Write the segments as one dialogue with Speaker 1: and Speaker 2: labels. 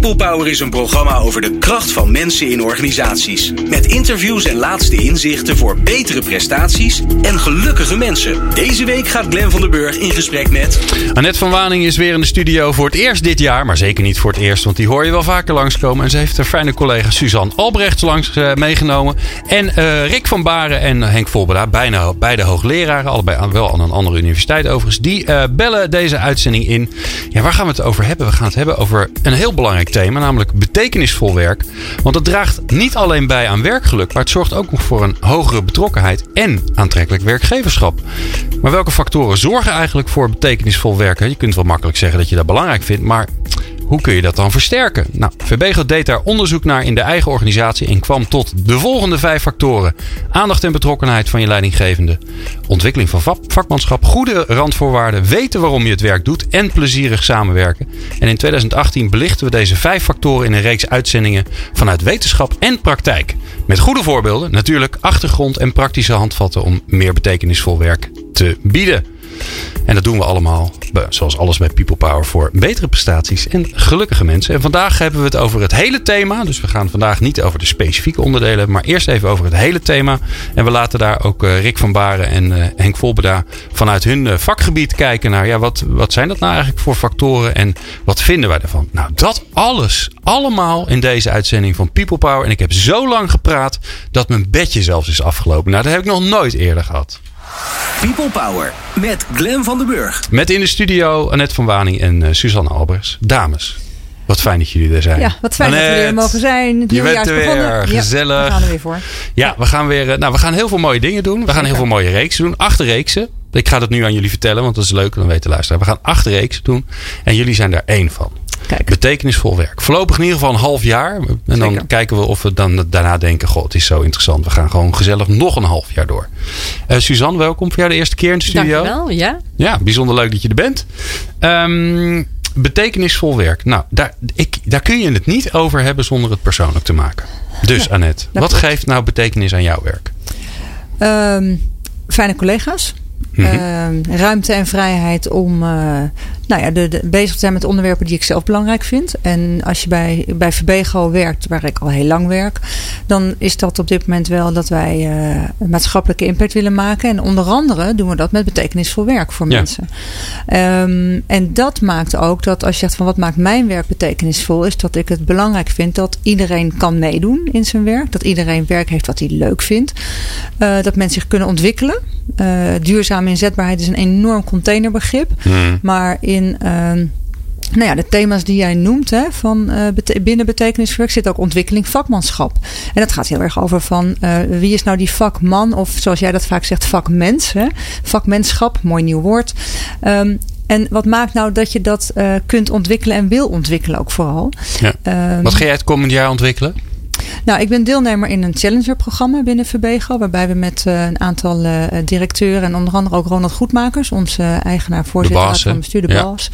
Speaker 1: People Power is een programma over de kracht van mensen in organisaties. Met interviews en laatste inzichten voor betere prestaties en gelukkige mensen. Deze week gaat Glen van der Burg in gesprek met.
Speaker 2: Annette van Waning is weer in de studio voor het eerst dit jaar. Maar zeker niet voor het eerst, want die hoor je wel vaker langskomen. En ze heeft haar fijne collega Suzanne Albrecht langs uh, meegenomen. En uh, Rick van Baren en Henk Volbera, bijna, beide hoogleraren. Allebei wel aan een andere universiteit overigens. Die uh, bellen deze uitzending in. Ja, waar gaan we het over hebben? We gaan het hebben over een heel belangrijk thema, namelijk betekenisvol werk. Want het draagt niet alleen bij aan werkgeluk, maar het zorgt ook nog voor een hogere betrokkenheid en aantrekkelijk werkgeverschap. Maar welke factoren zorgen eigenlijk voor betekenisvol werken? Je kunt wel makkelijk zeggen dat je dat belangrijk vindt, maar hoe kun je dat dan versterken? Nou, deed daar onderzoek naar in de eigen organisatie en kwam tot de volgende vijf factoren: aandacht en betrokkenheid van je leidinggevende, ontwikkeling van vakmanschap, goede randvoorwaarden, weten waarom je het werk doet en plezierig samenwerken. En in 2018 belichten we deze vijf factoren in een reeks uitzendingen vanuit wetenschap en praktijk. Met goede voorbeelden, natuurlijk achtergrond en praktische handvatten om meer betekenisvol werk te bieden. En dat doen we allemaal, zoals alles bij People Power, voor betere prestaties en gelukkige mensen. En vandaag hebben we het over het hele thema. Dus we gaan vandaag niet over de specifieke onderdelen, maar eerst even over het hele thema. En we laten daar ook Rick van Baren en Henk Volbeda vanuit hun vakgebied kijken naar, ja, wat, wat zijn dat nou eigenlijk voor factoren en wat vinden wij ervan? Nou, dat alles, allemaal in deze uitzending van People Power. En ik heb zo lang gepraat dat mijn bedje zelfs is afgelopen. Nou, dat heb ik nog nooit eerder gehad.
Speaker 1: People Power met Glen van den Burg.
Speaker 2: Met in de studio Annette van Waning en uh, Suzanne Albers. Dames, wat fijn dat jullie er zijn.
Speaker 3: Ja, wat fijn Annette, dat we er mogen zijn. Het
Speaker 2: je bent er weer, gezellig. Ja,
Speaker 3: we gaan er weer voor.
Speaker 2: Ja, we gaan weer. Nou, we gaan heel veel mooie dingen doen. We gaan heel veel mooie reeksen doen. Acht reeksen. Ik ga dat nu aan jullie vertellen, want dat is leuk. Dan weten luisteren. We gaan acht reeksen doen. En jullie zijn daar één van.
Speaker 3: Kijk.
Speaker 2: Betekenisvol werk. Voorlopig in ieder geval een half jaar. En dan kijken we of we dan daarna denken: God, het is zo interessant. We gaan gewoon gezellig nog een half jaar door. Uh, Suzanne, welkom voor jou de eerste keer in de studio.
Speaker 4: Dankjewel, ja.
Speaker 2: Ja, bijzonder leuk dat je er bent. Um, betekenisvol werk. Nou, daar, ik, daar kun je het niet over hebben zonder het persoonlijk te maken. Dus
Speaker 3: Ja,
Speaker 2: Annette, wat
Speaker 3: klopt.
Speaker 2: geeft nou betekenis aan jouw werk?
Speaker 3: Ehm, fijne collega's.
Speaker 2: Mhm.
Speaker 3: Ehm, ruimte en vrijheid om eh, nou ja, de, de- bezig zijn met onderwerpen die ik zelf belangrijk vind. En als je bij, bij Verbego werkt, waar ik al heel lang werk, dan is dat op dit moment wel dat wij eh, een maatschappelijke impact willen maken. En onder andere doen we dat met betekenisvol werk voor
Speaker 2: Ja.
Speaker 3: mensen. Ehm, en dat maakt ook dat als je zegt van wat maakt mijn werk betekenisvol, is dat ik het belangrijk vind dat iedereen kan meedoen in zijn werk. Dat iedereen werk heeft wat hij leuk vindt. Eh, dat mensen zich kunnen ontwikkelen. Eh, duurzame inzetbaarheid is een enorm containerbegrip.
Speaker 2: Hmm.
Speaker 3: Maar in ehm, nou ja, de thema's die jij noemt hè, van, eh, bete- binnen betekeniswerk zit ook ontwikkeling vakmanschap. En dat gaat heel erg over van eh, wie is nou die vakman of zoals jij dat vaak zegt vakmens. Hè? Vakmenschap, mooi nieuw woord. Ehm, en wat maakt nou dat je dat eh, kunt ontwikkelen en wil ontwikkelen ook vooral?
Speaker 2: Ja.
Speaker 3: Ehm,
Speaker 2: Wat ga jij het komend jaar ontwikkelen?
Speaker 3: Nou, ik ben deelnemer in een Challenger-programma binnen Verbego. Waarbij we met eh, een aantal eh, directeuren en onder andere ook Ronald Goedmakers, onze eigenaar, voorzitter raad van bestuur, de baas.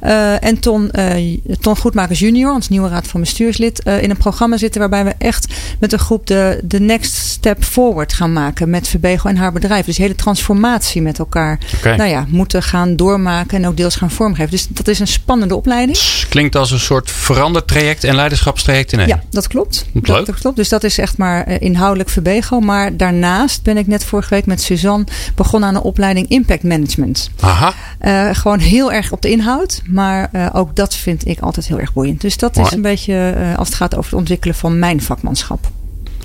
Speaker 3: eh, en Ton, eh, Ton Goedmakers junior, ons nieuwe raad van bestuurslid, eh, in een programma zitten waarbij we echt met een groep de, de next step forward gaan maken met Verbego en haar bedrijf. Dus hele transformatie met elkaar nou ja, moeten gaan doormaken en ook deels gaan vormgeven. Dus dat is een spannende opleiding.
Speaker 2: Klinkt als een soort verandertraject en leiderschapstraject in één.
Speaker 3: Ja, dat klopt.
Speaker 2: Leuk.
Speaker 3: Dat, klopt. Dus dat is echt maar eh, inhoudelijk verbego. Maar daarnaast ben ik net vorige week met Suzanne begonnen aan een opleiding Impact Management.
Speaker 2: Aha.
Speaker 3: Eh, gewoon heel erg op de inhoud. Maar eh, ook dat vind ik altijd heel erg boeiend. Dus dat
Speaker 2: Mooi.
Speaker 3: is een beetje eh, als het gaat over het ontwikkelen van mijn vakmanschap.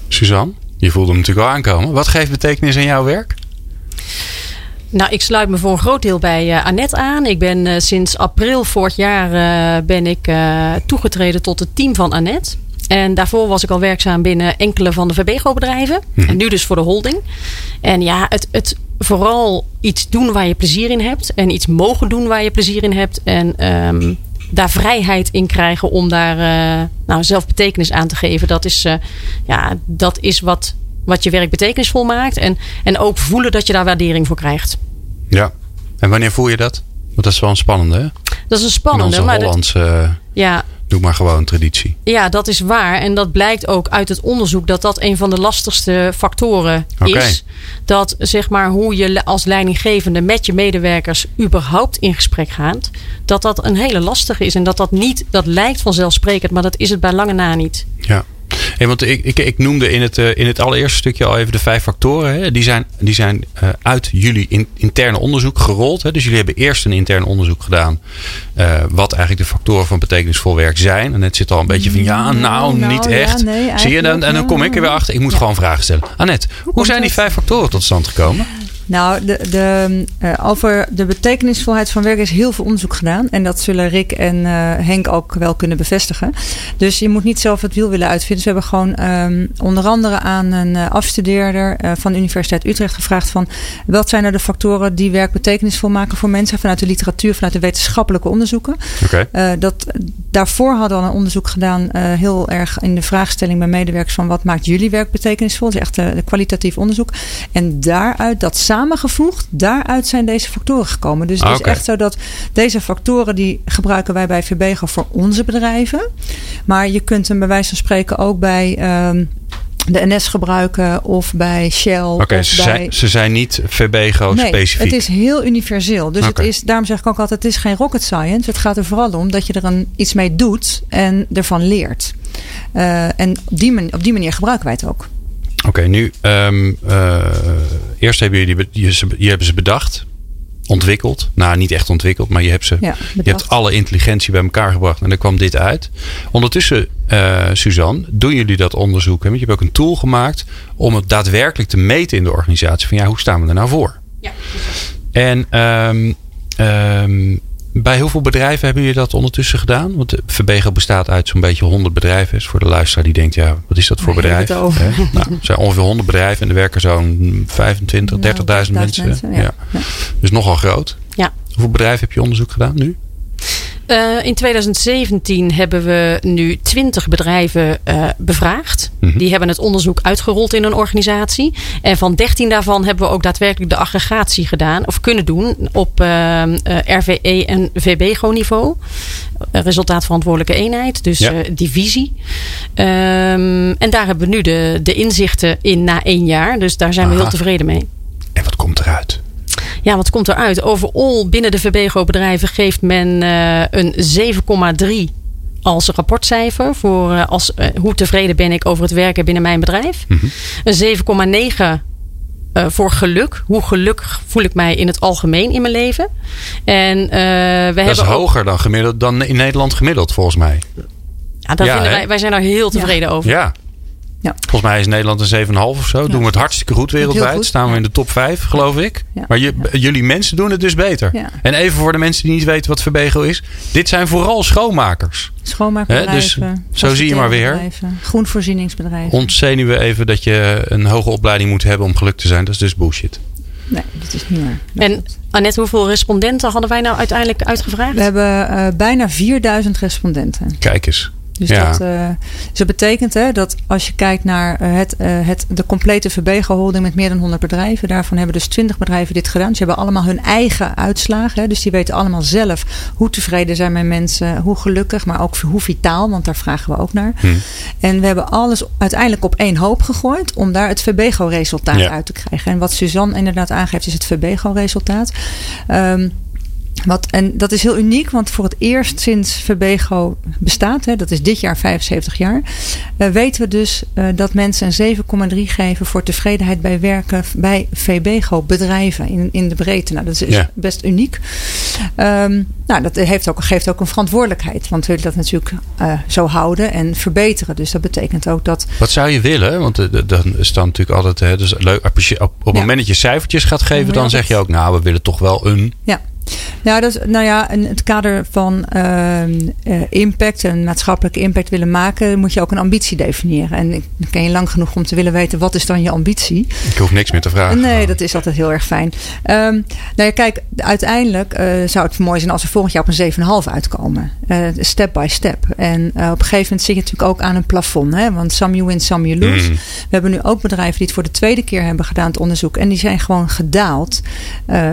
Speaker 2: Suzanne, je voelde hem natuurlijk al aankomen. Wat geeft betekenis aan jouw werk?
Speaker 4: Nou, ik sluit me voor een groot deel bij eh, Annette aan. Ik ben sinds april vorig jaar eh, ben ik eh, toegetreden tot het team van Annette. En daarvoor was ik al werkzaam binnen enkele van de Verbego-bedrijven.
Speaker 2: Mhm.
Speaker 4: En nu dus voor de holding. En ja, het, het vooral iets doen waar je plezier in hebt. En iets mogen doen waar je plezier in hebt. En ehm, daar vrijheid in krijgen om daar eh, nou, zelf betekenis aan te geven. Dat is, eh, ja, dat is wat, wat je werk betekenisvol maakt. En, en ook voelen dat je daar waardering voor krijgt.
Speaker 2: Ja. En wanneer voel je dat? Want dat is wel een spannende, hè?
Speaker 4: Dat is een
Speaker 2: In
Speaker 4: spannende.
Speaker 2: onze
Speaker 4: maar
Speaker 2: Hollandse eh,
Speaker 4: ja,
Speaker 2: Doe maar gewoon traditie.
Speaker 4: Ja, dat is waar. En dat blijkt ook uit het onderzoek dat dat een van de lastigste factoren is. Dat zeg maar hoe je als leidinggevende met je medewerkers überhaupt in gesprek gaat. Dat dat een hele lastige is. En dat dat niet, dat lijkt vanzelfsprekend, maar dat is het bij lange na niet.
Speaker 2: Ja. Hey, want ik, ik, ik noemde in het, eh, in het allereerste stukje al even de vijf factoren. Hè. Die zijn, die zijn eh, uit jullie in, interne onderzoek gerold. Hè. Dus jullie hebben eerst een intern onderzoek gedaan. eh, wat eigenlijk de factoren van betekenisvol werk zijn. En net zit al een beetje van ja, nou,
Speaker 3: nou,
Speaker 2: niet
Speaker 3: ja,
Speaker 2: echt.
Speaker 3: nee,
Speaker 2: Zie je, dan, en dan kom ik er weer achter. Ik moet
Speaker 3: Ja.
Speaker 2: gewoon vragen stellen. Annette, hoe,
Speaker 3: komt
Speaker 2: zijn die vijf factoren tot stand gekomen?
Speaker 3: Nou, de, de, eh, over de betekenisvolheid van werk is heel veel onderzoek gedaan. En dat zullen Rick en eh, Henk ook wel kunnen bevestigen. Dus je moet niet zelf het wiel willen uitvinden. Dus we hebben gewoon ehm, onder andere aan een eh, afstudeerder van de Universiteit Utrecht gevraagd van... wat zijn nou de factoren die werk betekenisvol maken voor mensen... vanuit de literatuur, vanuit de wetenschappelijke onderzoeken. Dat, daarvoor hadden we al een onderzoek gedaan, heel erg in de vraagstelling bij medewerkers van wat maakt jullie werk betekenisvol? Dat is echt eh, kwalitatief onderzoek. En daaruit, dat samengevoegd, daaruit zijn deze factoren gekomen. Dus het
Speaker 2: Ah,
Speaker 3: is
Speaker 2: oké.
Speaker 3: echt zo dat deze factoren die gebruiken wij bij VBGO voor onze bedrijven. Maar je kunt hem bij wijze van spreken ook bij ehm, de NS gebruiken of bij Shell.
Speaker 2: Oké, ze,
Speaker 3: bij...
Speaker 2: ze zijn niet VBGO
Speaker 3: Nee,
Speaker 2: specifiek.
Speaker 3: het is heel universeel. Dus het is, daarom zeg ik ook altijd, het is geen rocket science. Het gaat er vooral om dat je er een, iets mee doet en ervan leert. Eh, en op die, op die manier gebruiken wij het ook.
Speaker 2: Oké, nu ehm, eh, eerst hebben jullie je, je hebben ze bedacht, ontwikkeld. Nou, niet echt ontwikkeld, maar je hebt ze.
Speaker 3: Ja,
Speaker 2: je hebt alle intelligentie bij elkaar gebracht en er kwam dit uit. Ondertussen, eh, Suzanne, doen jullie dat onderzoek? Hè? Want je hebt ook een tool gemaakt om het daadwerkelijk te meten in de organisatie. Van ja, hoe staan we er nou voor?
Speaker 4: Ja.
Speaker 2: En ehm, bij hoeveel bedrijven hebben jullie dat ondertussen gedaan? Want Verbego bestaat uit zo'n beetje 100 bedrijven. Dus voor de luisteraar die denkt, ja, wat is dat voor
Speaker 3: Waar
Speaker 2: bedrijf?
Speaker 3: het over?
Speaker 2: Nou, er zijn ongeveer 100 bedrijven en er werken zo'n 25, 30.000
Speaker 3: Nou,
Speaker 2: mensen.
Speaker 3: 30.000
Speaker 2: ja.
Speaker 3: ja. Ja.
Speaker 2: Dus nogal groot.
Speaker 4: Ja.
Speaker 2: Hoeveel bedrijven heb je onderzoek gedaan nu?
Speaker 4: Eh, in 2017 hebben we nu 20 bedrijven eh, bevraagd.
Speaker 2: Mhm.
Speaker 4: Die hebben het onderzoek uitgerold in een organisatie. En van 13 daarvan hebben we ook daadwerkelijk de aggregatie gedaan. Of kunnen doen op eh, RVE en VBGO-niveau. Resultaatverantwoordelijke eenheid, dus
Speaker 2: Ja.
Speaker 4: divisie. Ehm, en daar hebben we nu de, de inzichten in na één jaar. Dus daar zijn we heel tevreden mee.
Speaker 2: En wat komt eruit?
Speaker 4: Ja, wat komt eruit? Overal binnen de VBGO-bedrijven geeft men eh, een 7,3 als rapportcijfer voor eh, als, eh, hoe tevreden ben ik over het werken binnen mijn bedrijf.
Speaker 2: Mhm.
Speaker 4: Een 7,9 eh, voor geluk. Hoe gelukkig voel ik mij in het algemeen in mijn leven? En eh, we
Speaker 2: Dat is
Speaker 4: ook-
Speaker 2: hoger dan, gemiddeld, dan in Nederland gemiddeld, volgens mij.
Speaker 4: ja, dat
Speaker 2: Ja,
Speaker 4: vinden wij, wij zijn daar heel tevreden over.
Speaker 2: Ja.
Speaker 3: Ja.
Speaker 2: Volgens mij is Nederland een 7,5 of zo. Doen we het hartstikke goed wereldwijd.
Speaker 3: Goed,
Speaker 2: Staan we in de top 5, geloof ik.
Speaker 3: Ja.
Speaker 2: Maar je, jullie mensen doen het dus beter.
Speaker 3: Ja.
Speaker 2: En even voor de mensen die niet weten wat Verbego is. Dit zijn vooral schoonmakers.
Speaker 3: Schoonmaakbedrijven.
Speaker 2: Hè, dus zo zie je maar weer.
Speaker 3: Groenvoorzieningsbedrijven.
Speaker 2: Ontzenuwen we even dat je een hoge opleiding moet hebben om gelukt te zijn. Dat is dus bullshit.
Speaker 3: Nee, dat is niet waar. Dat
Speaker 4: En. Annette, hoeveel respondenten hadden wij nou uiteindelijk uitgevraagd?
Speaker 3: We hebben eh, bijna 4000 respondenten.
Speaker 2: Kijk eens.
Speaker 3: Dus,
Speaker 2: Ja.
Speaker 3: dat, eh, dus dat betekent hè, dat als je kijkt naar eh, het, eh, het, de complete Verbego-holding met meer dan 100 bedrijven. Daarvan hebben dus 20 bedrijven dit gedaan. Ze hebben allemaal hun eigen uitslagen. Hè, dus die weten allemaal zelf hoe tevreden zijn mijn mensen. Hoe gelukkig, maar ook hoe vitaal. Want daar vragen we ook naar.
Speaker 2: Hm.
Speaker 3: En we hebben alles uiteindelijk op één hoop gegooid. Om daar het Verbego-resultaat
Speaker 2: Ja.
Speaker 3: uit te krijgen. En wat Suzanne inderdaad aangeeft is het Verbego-resultaat. Ehm, wat, en dat is heel uniek, want voor het eerst sinds Verbego bestaat, hè, dat is dit jaar 75 jaar, eh, weten we dus eh, dat mensen een 7,3 geven voor tevredenheid bij werken bij VBGO bedrijven in, in de breedte. Nou, dat is
Speaker 2: Ja.
Speaker 3: best uniek. Ehm, nou, dat heeft ook, geeft ook een verantwoordelijkheid, want we willen dat natuurlijk eh, zo houden en verbeteren. Dus dat betekent ook dat
Speaker 2: Wat zou je willen? Want dan is dan natuurlijk altijd hè, dus leuk. Op, op het
Speaker 3: Ja.
Speaker 2: moment dat je cijfertjes gaat geven, dan zeg je ook, nou, we willen toch wel een.
Speaker 3: Ja. Ja, dat is, nou ja, in het kader van ehm, eh, impact en maatschappelijke impact willen maken, moet je ook een ambitie definiëren. En ik ken je lang genoeg om te willen weten wat is dan je ambitie.
Speaker 2: Ik hoef niks meer te vragen.
Speaker 3: Nee, dat is altijd heel erg fijn. Ehm, nou ja, kijk, uiteindelijk eh, zou het mooi zijn als we volgend jaar op een 7,5 uitkomen. Eh, step by step. En op een gegeven moment zit je natuurlijk ook aan een plafond. Hè? Want some you win, some you lose.
Speaker 2: Mm.
Speaker 3: We hebben nu ook bedrijven die het voor de tweede keer hebben gedaan, het onderzoek. En die zijn gewoon gedaald.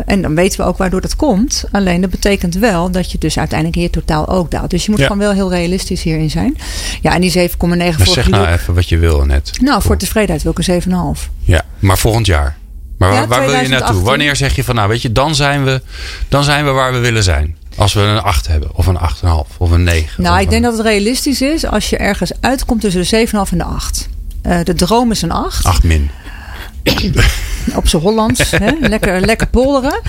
Speaker 3: En dan weten we ook waardoor dat komt. Alleen dat betekent wel dat je dus uiteindelijk in je totaal ook daalt. Dus je moet
Speaker 2: Ja.
Speaker 3: gewoon wel heel realistisch hierin zijn. Ja, en die 7,9
Speaker 2: Maar
Speaker 3: voor
Speaker 2: zeg nou even wat je wil net.
Speaker 3: Nou, voor tevredenheid wil ik een 7,5.
Speaker 2: Ja, maar volgend jaar. Maar waar,
Speaker 3: Ja,
Speaker 2: waar wil je
Speaker 3: 2018.
Speaker 2: naartoe? Wanneer zeg je van, nou weet je, dan zijn we, dan zijn we waar we willen zijn. Als we een 8 hebben, of een 8,5, of een 9.
Speaker 3: Nou, ik denk dat het realistisch is als je ergens uitkomt tussen de 7,5 en de 8. Eh, de droom is een 8.
Speaker 2: 8 min.
Speaker 3: Op z'n Hollands. hè? Lekker, lekker polderen.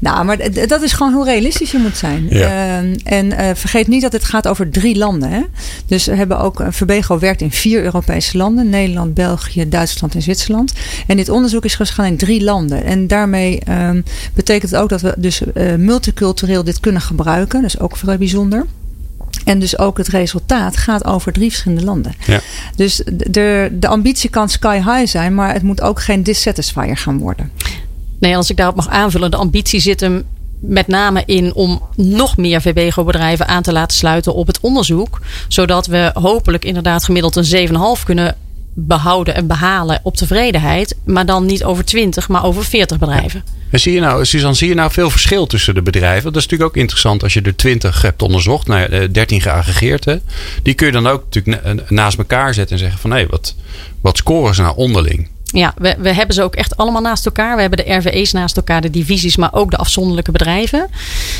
Speaker 3: Nou, maar dat is gewoon hoe realistisch je moet zijn.
Speaker 2: Ja.
Speaker 3: Ehm, en eh, vergeet niet dat het gaat over drie landen. Hè? Dus we hebben ook, eh, Verbego werkt in vier Europese landen. Nederland, België, Duitsland en Zwitserland. En dit onderzoek is gegaan in drie landen. En daarmee ehm, betekent het ook dat we dus eh, multicultureel dit kunnen gebruiken. Dat is ook vrij bijzonder. En dus ook het resultaat gaat over drie verschillende landen.
Speaker 2: Ja.
Speaker 3: Dus de, de ambitie kan sky high zijn, maar het moet ook geen dissatisfier gaan worden.
Speaker 4: Nee, als ik daarop mag aanvullen, de ambitie zit hem met name in om nog meer VBGO-bedrijven aan te laten sluiten op het onderzoek. Zodat we hopelijk inderdaad gemiddeld een 7,5 kunnen behouden en behalen op tevredenheid. Maar dan niet over 20, maar over 40 bedrijven.
Speaker 2: En zie je nou, Suzanne, zie je nou veel verschil tussen de bedrijven? Dat is natuurlijk ook interessant als je er 20 hebt onderzocht, nou, ja, eh, 13 geaggregeerd. Hè? Die kun je dan ook natuurlijk na- naast elkaar zetten en zeggen van hé, wat, wat scoren ze nou onderling?
Speaker 4: Ja, we, we hebben ze ook echt allemaal naast elkaar. We hebben de RVE's naast elkaar, de divisies, maar ook de afzonderlijke bedrijven.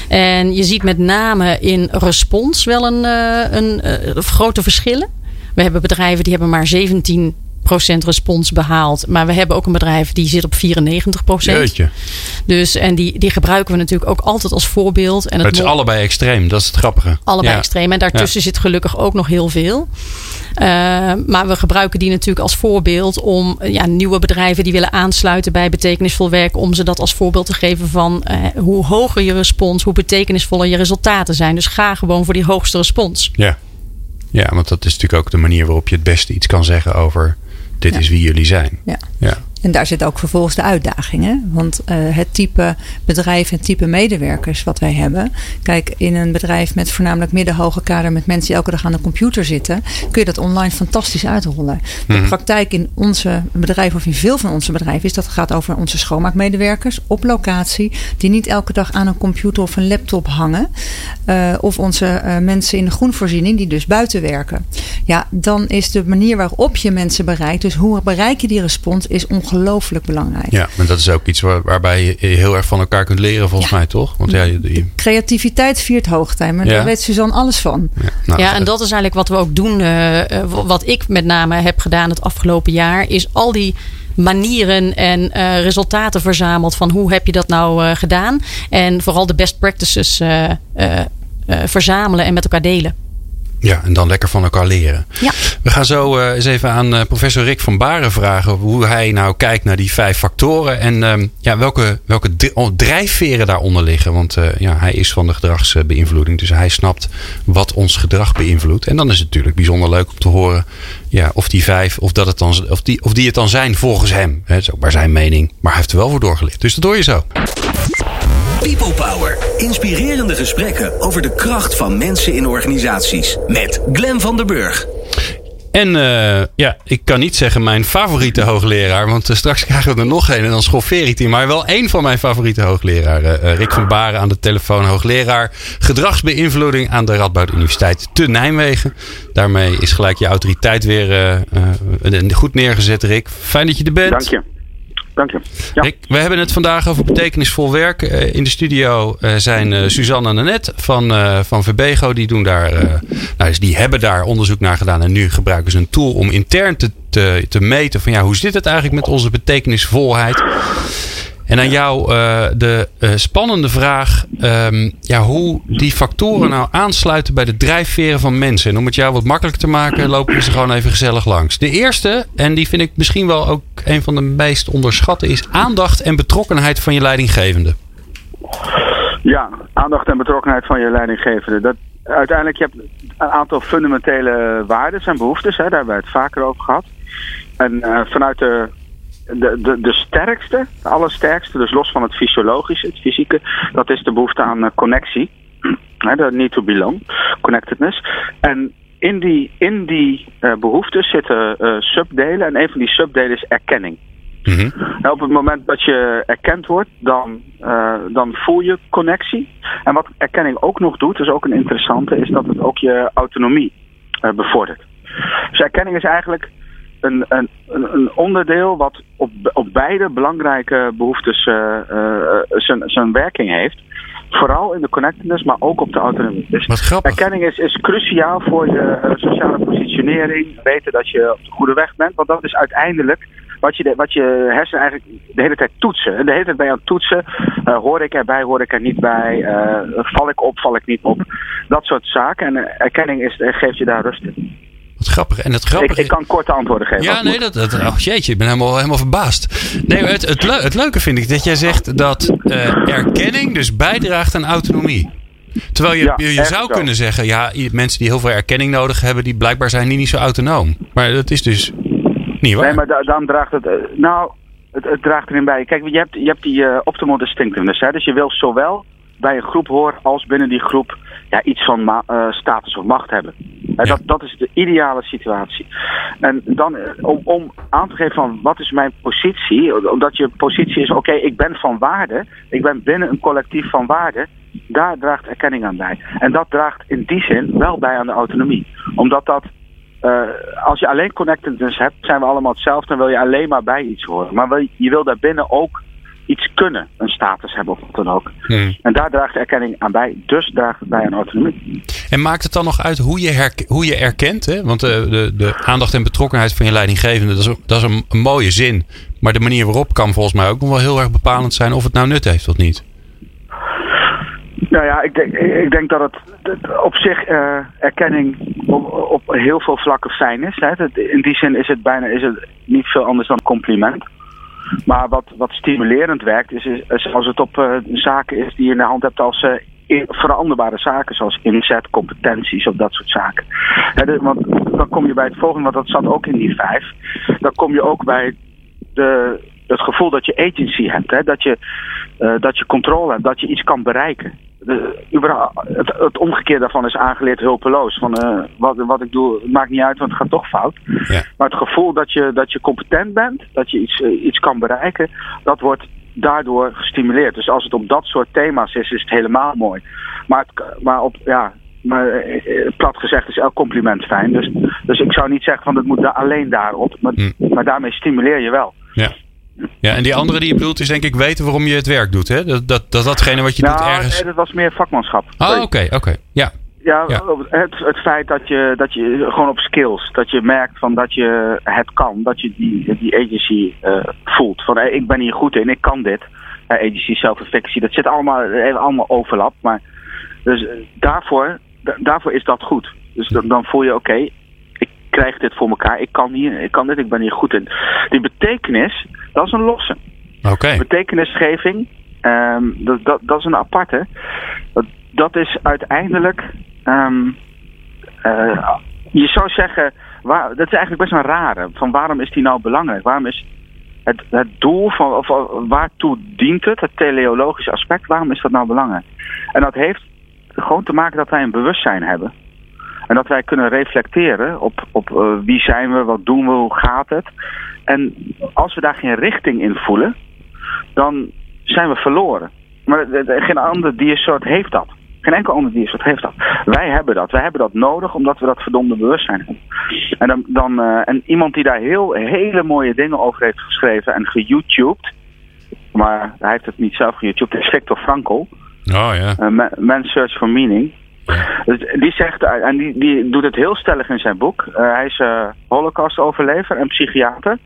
Speaker 4: En je ziet met name in respons wel een, eh, een, eh, grote verschillen. We hebben bedrijven die hebben maar 17% respons behaald. Maar we hebben ook een bedrijf die zit op 94%.
Speaker 2: Jeetje.
Speaker 4: Dus, en die, die gebruiken we natuurlijk ook altijd als voorbeeld. En
Speaker 2: Het is allebei extreem, dat is het grappige.
Speaker 4: allebei
Speaker 2: Ja.
Speaker 4: extreem. En daartussen zit gelukkig ook nog heel veel. Uh, maar we gebruiken die natuurlijk als voorbeeld om ja, nieuwe bedrijven die willen aansluiten bij betekenisvol werk, om ze dat als voorbeeld te geven van uh, hoe hoger je respons, hoe betekenisvoller je resultaten zijn. Dus ga gewoon voor die hoogste respons.
Speaker 2: Ja. Ja, want dat is natuurlijk ook de manier waarop je het beste iets kan zeggen over dit
Speaker 3: Ja.
Speaker 2: is wie jullie zijn.
Speaker 3: Ja.
Speaker 2: ja.
Speaker 3: En daar zit ook vervolgens de uitdaging. Hè? Want uh, het type bedrijf en type medewerkers wat wij hebben. Kijk, in een bedrijf met voornamelijk middenhoge kader met mensen die elke dag aan de computer zitten, kun je dat online fantastisch uitrollen. De
Speaker 2: Mhm.
Speaker 3: praktijk in onze bedrijven of in veel van onze bedrijven is dat het gaat over onze schoonmaakmedewerkers op locatie, die niet elke dag aan een computer of een laptop hangen. Uh, of onze uh, mensen in de groenvoorziening die dus buiten werken. Ja, dan is de manier waarop je mensen bereikt, dus hoe bereik je die respons, is ongelooflijk ongelooflijk belangrijk.
Speaker 2: Ja, maar dat is ook iets waar, waarbij je heel erg van elkaar kunt leren, volgens
Speaker 3: Ja.
Speaker 2: mij, toch? Want ja, je, je-
Speaker 3: Creativiteit viert hoogtij, maar
Speaker 2: Ja.
Speaker 3: daar weet Suzanne alles van.
Speaker 2: ja, nou,
Speaker 4: ja, en dat is eigenlijk wat we ook doen. eh, eh, wat ik met name heb gedaan het afgelopen jaar, is al die manieren en eh, resultaten verzameld van hoe heb je dat nou eh, gedaan. En vooral de best practices eh, eh, eh, verzamelen en met elkaar delen.
Speaker 2: Ja, en dan lekker van elkaar leren.
Speaker 4: Ja.
Speaker 2: We gaan zo eh, eens even aan eh, professor Rick van Baren vragen hoe hij nou kijkt naar die vijf factoren en ehm, ja, welke, welke oh, drijfveren daaronder liggen. Want eh, ja, hij is van de gedragsbeïnvloeding, dus hij snapt wat ons gedrag beïnvloedt. En dan is het natuurlijk bijzonder leuk om te horen ja, of die vijf, of, dat het dan, of, die, of die het dan zijn volgens hem. Het is ook maar zijn mening, maar hij heeft er wel voor doorgeleerd. Dus dat hoor je zo.
Speaker 1: People Power. Inspirerende gesprekken over de kracht van mensen in organisaties. Met Glen van der Burg.
Speaker 2: En eh, ja, ik kan niet zeggen mijn favoriete hoogleraar. Want eh, straks krijgen we er nog een en dan schoffeer ik die. Maar wel één van mijn favoriete hoogleraren. eh, Rick van Baren aan de telefoon. Hoogleraar gedragsbeïnvloeding aan de Radboud Universiteit te Nijmegen. Daarmee is gelijk je autoriteit weer goed neergezet, Rick. Fijn dat je er bent.
Speaker 5: Dank je. Dank je. Ja.
Speaker 2: We hebben het vandaag over betekenisvol werk. Eh, in de studio eh, zijn eh, Suzanne en Annette van, van Verbego. Die, doen daar, nou, dus die hebben daar onderzoek naar gedaan. En nu gebruiken ze een tool om intern te, te, te meten van ja, hoe zit het eigenlijk met onze betekenisvolheid. En aan jou eh, de eh, spannende vraag: ehm, ja, hoe die factoren nou aansluiten bij de drijfveren van mensen. En om het jou wat makkelijker te maken, lopen we ze gewoon even gezellig langs. De eerste, en die vind ik misschien wel ook een van de meest onderschatte, is aandacht en betrokkenheid van je leidinggevende.
Speaker 5: ja, aandacht en betrokkenheid van je leidinggevende. Dat, uiteindelijk, je hebt een aantal fundamentele waarden en behoeftes. Hè, daar hebben we het vaker over gehad. En eh, vanuit de, de, de, de sterkste, de allersterkste, dus los van het fysiologische, het fysieke, dat is de behoefte aan eh, connectie. De need to belong, connectedness. En in die, in die eh, behoeftes zitten eh, subdelen en een van die subdelen is erkenning.
Speaker 2: Mhm.
Speaker 5: En op het moment dat je erkend wordt, dan, uh, dan voel je connectie. En wat erkenning ook nog doet, is ook een interessante, is dat het ook je autonomie uh, bevordert. Dus erkenning is eigenlijk een, een, een onderdeel wat op, op beide belangrijke behoeftes uh, zijn, zijn werking heeft. Vooral in de connectedness, maar ook op de autonomie. Dus erkenning is, is cruciaal voor je sociale positionering. Weten dat je op de goede weg bent. Want dat is uiteindelijk wat je, de, wat je hersenen eigenlijk de hele tijd toetsen. De hele tijd ben je aan het toetsen. Uh, hoor ik erbij, hoor ik er niet bij? Uh, val ik op, val ik niet op? Dat soort zaken. En erkenning is, geeft je daar rust in.
Speaker 2: Wat grappig. En het grappige...
Speaker 5: ik, ik kan korte antwoorden geven.
Speaker 2: Ja, nee, dat, dat, oh jeetje, ik ben helemaal, helemaal verbaasd. Nee, het, het, le het leuke vind ik dat jij zegt dat uh, erkenning dus bijdraagt aan autonomie. Terwijl je,
Speaker 5: Ja,
Speaker 2: je, zou
Speaker 5: zo.
Speaker 2: kunnen zeggen, ja, mensen die heel veel erkenning nodig hebben, die blijkbaar zijn die niet zo autonoom. Maar dat is dus niet waar.
Speaker 5: Nee, maar da- dan draagt het. eh, nou, het, het draagt erin bij. Kijk, je hebt, je hebt die eh, optimal distinctiveness. Hè? Dus je wil zowel bij een groep horen als binnen die groep ja, iets van eh, status of macht hebben.
Speaker 2: Ja.
Speaker 5: dat, dat is de ideale situatie. En dan eh, om, om aan te geven van wat is mijn positie, omdat je positie is, oké, ik ben van waarde, ik ben binnen een collectief van waarde, daar draagt erkenning aan bij. En dat draagt in die zin wel bij aan de autonomie. Omdat dat eh, als je alleen connectedness hebt, zijn we allemaal hetzelfde en wil je alleen maar bij iets horen. Maar wil- je wil daarbinnen ook iets kunnen, een status hebben of wat dan ook.
Speaker 2: Hmm.
Speaker 5: En daar draagt erkenning aan bij, dus draagt het bij aan autonomie.
Speaker 2: En maakt het dan nog uit hoe je, hoe je erkent? Hè? Want de, de, de aandacht en betrokkenheid van je leidinggevende, dat is, dat is een, een mooie zin. Maar de manier waarop kan volgens mij ook nog wel heel erg bepalend zijn of het nou nut heeft of niet.
Speaker 5: Nou ja, ik denk, ik denk dat het op zich eh, erkenning op, op heel veel vlakken fijn is. Hè. In die zin is het bijna is het niet veel anders dan compliment. Maar wat, wat stimulerend werkt, is, is als het op eh, zaken is die je in de hand hebt als eh, veranderbare zaken, zoals inzet, competenties of dat soort zaken. De- want dan kom je bij het volgende, want dat zat ook in die vijf. Dan kom je ook bij de, het gevoel dat je agency hebt, dat, je, eh, dat je controle hebt, dat je iets kan bereiken. De, het, het omgekeerde daarvan is aangeleerd hulpeloos. Van, eh, wat, wat ik doe, maakt niet uit, want het gaat toch fout.
Speaker 2: Ja.
Speaker 5: Maar het gevoel dat je, dat je competent bent, dat je iets, eh, iets kan bereiken, dat wordt daardoor gestimuleerd. Dus als het op dat soort thema's is, is het helemaal mooi. Maar, het, maar op, ja, maar eh, plat gezegd is elk compliment fijn. Dus, dus ik zou niet zeggen van het moet alleen daarop, maar,
Speaker 2: Hm.
Speaker 5: maar daarmee stimuleer je wel.
Speaker 2: Ja. Ja, en die andere die je bedoelt is denk ik weten waarom je het werk doet. Hè? Dat, dat, dat datgene wat je doet
Speaker 5: nou,
Speaker 2: ergens...
Speaker 5: nee, dat was meer vakmanschap.
Speaker 2: Oh, oké, oké. Ja.
Speaker 5: Ja,
Speaker 2: Ja.
Speaker 5: Het, het feit dat je, dat je gewoon op skills, dat je merkt van dat je het kan, dat je die, die agency eh, voelt. Van hey, ik ben hier goed in, ik kan dit. Eh, agency, zelfreflectie, dat zit allemaal, allemaal overlap. Maar dus eh, daarvoor, da- daarvoor is dat goed. Dus dan, dan voel je oké, krijg dit voor elkaar, ik kan hier, ik kan dit, ik ben hier goed in. Die betekenis, dat is een losse
Speaker 2: Oké.
Speaker 5: betekenisgeving, ehm, dat, dat, dat is een aparte. Dat, dat is uiteindelijk, ehm, eh, je zou zeggen, waar, dat is eigenlijk best een rare. Van waarom is die nou belangrijk? Waarom is het, het doel van, of of waartoe dient het, het teleologische aspect, waarom is dat nou belangrijk? En dat heeft gewoon te maken dat wij een bewustzijn hebben. En dat wij kunnen reflecteren op, op eh, wie zijn we, wat doen we, hoe gaat het. En als we daar geen richting in voelen, dan zijn we verloren. Maar geen ander diersoort heeft dat. Geen enkel ander diersoort heeft dat. Wij hebben dat. Wij hebben dat nodig omdat we dat verdomde bewustzijn hebben. En, dan, dan, eh, en iemand die daar heel, hele mooie dingen over heeft geschreven en geYouTubed. Maar hij heeft het niet zelf geYouTubed. is Viktor Frankl.
Speaker 2: Oh ja.
Speaker 5: Uh, Man's Search for Meaning. Dus die zegt, eh, en die, die doet het heel stellig in zijn boek. Eh, hij is eh holocaust-overlever en psychiater.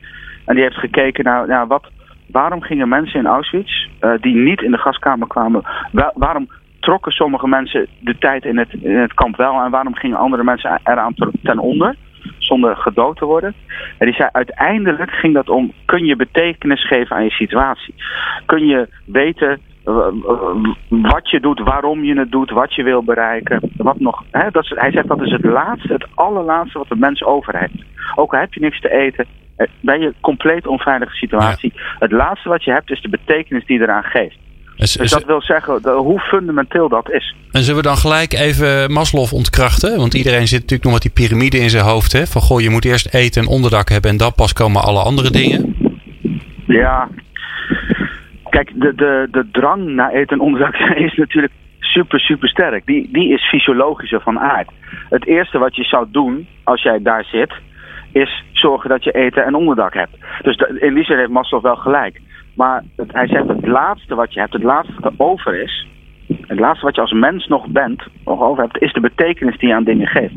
Speaker 5: En die heeft gekeken naar, wat, waarom gingen mensen in Auschwitz, die niet in de gaskamer kwamen, wa- waarom trokken sommige mensen de tijd in het, in het kamp wel en waarom gingen andere mensen eraan ten onder? Zonder gedood te worden. En die zei, uiteindelijk ging dat om, kun je betekenis geven aan je situatie? Kun je weten wat je doet, waarom je het doet, wat je wil bereiken. Wat nog, hè, dat is, hij zegt dat is het laatste, het allerlaatste wat de mens over heeft. Ook al heb je niks te eten, eh, ben je compleet onveilige situatie. Het laatste wat je hebt is de betekenis die je eraan geeft. Dus dat wil zeggen de- hoe fundamenteel dat is.
Speaker 2: en zullen we dan gelijk even Maslow ontkrachten? Want iedereen zit natuurlijk nog met die piramide in zijn hoofd. Hè? Van goh, je moet eerst eten en onderdak hebben en dan pas komen alle andere dingen.
Speaker 5: Ja. Kijk, de, de, de drang naar eten en onderdak is natuurlijk super, super sterk. Die, die is fysiologischer van aard. Het eerste wat je zou doen als jij daar zit, is zorgen dat je eten en onderdak hebt. Dus de, in die zin heeft Maslow wel gelijk. Maar het, hij zegt het laatste wat je hebt, het laatste wat er over is, het laatste wat je als mens nog bent, nog over hebt, is de betekenis die je aan dingen geeft.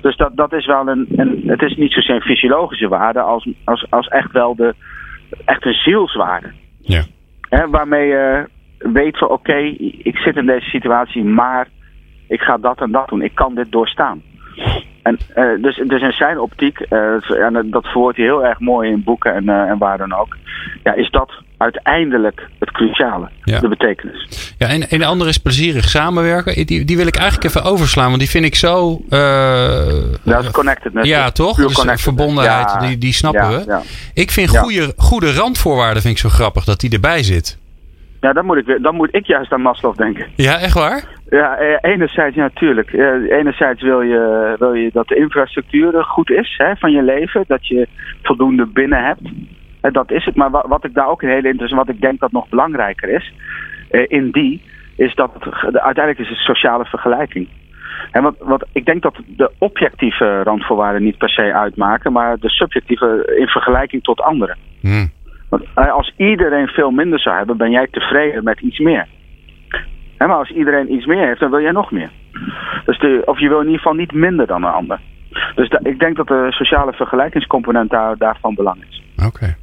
Speaker 5: Dus dat, dat is wel een, een. Het is niet zozeer een fysiologische waarde als, als, als echt wel de. Echt een zielswaarde.
Speaker 2: Ja.
Speaker 5: Hè, waarmee je weet van oké, ik zit in deze situatie, maar ik ga dat en dat doen. Ik kan dit doorstaan. En, eh, dus, dus in zijn optiek, eh, en dat verwoordt hij heel erg mooi in boeken en, eh, en waar dan ook, ja, is dat uiteindelijk het cruciale,
Speaker 2: Ja.
Speaker 5: de betekenis.
Speaker 2: Ja, en, en de andere is plezierig samenwerken. Die, die wil ik eigenlijk even overslaan, want die vind ik zo. eh,
Speaker 5: Dat is connectedness.
Speaker 2: ja, toch? Dus verbondenheid,
Speaker 5: Ja,
Speaker 2: die, die snappen
Speaker 5: ja,
Speaker 2: we. Ik vind goede, goede randvoorwaarden vind ik zo grappig dat die erbij zit.
Speaker 5: ja, dan moet, ik, dan moet ik juist aan Maslow denken.
Speaker 2: Ja, echt waar?
Speaker 5: Ja, eh, enerzijds ja, natuurlijk. Enerzijds wil je, wil je dat de infrastructuur eh, goed is hè, van je leven. Dat je voldoende binnen hebt. Eh, dat is het. Maar wa- wat ik daar ook een hele interessant, wat ik denk dat nog belangrijker is, eh, in die, is dat het, uiteindelijk is het sociale vergelijking. En wat, wat, ik denk dat de objectieve randvoorwaarden niet per se uitmaken, maar de subjectieve in vergelijking tot anderen.
Speaker 2: Hm.
Speaker 5: Want als iedereen veel minder zou hebben, ben jij tevreden met iets meer. Maar als iedereen iets meer heeft, dan wil jij nog meer. Dus de, of je wil in ieder geval niet minder dan een ander. Dus da- ik denk dat de sociale vergelijkingscomponent daar, daarvan belang is.
Speaker 2: Oké.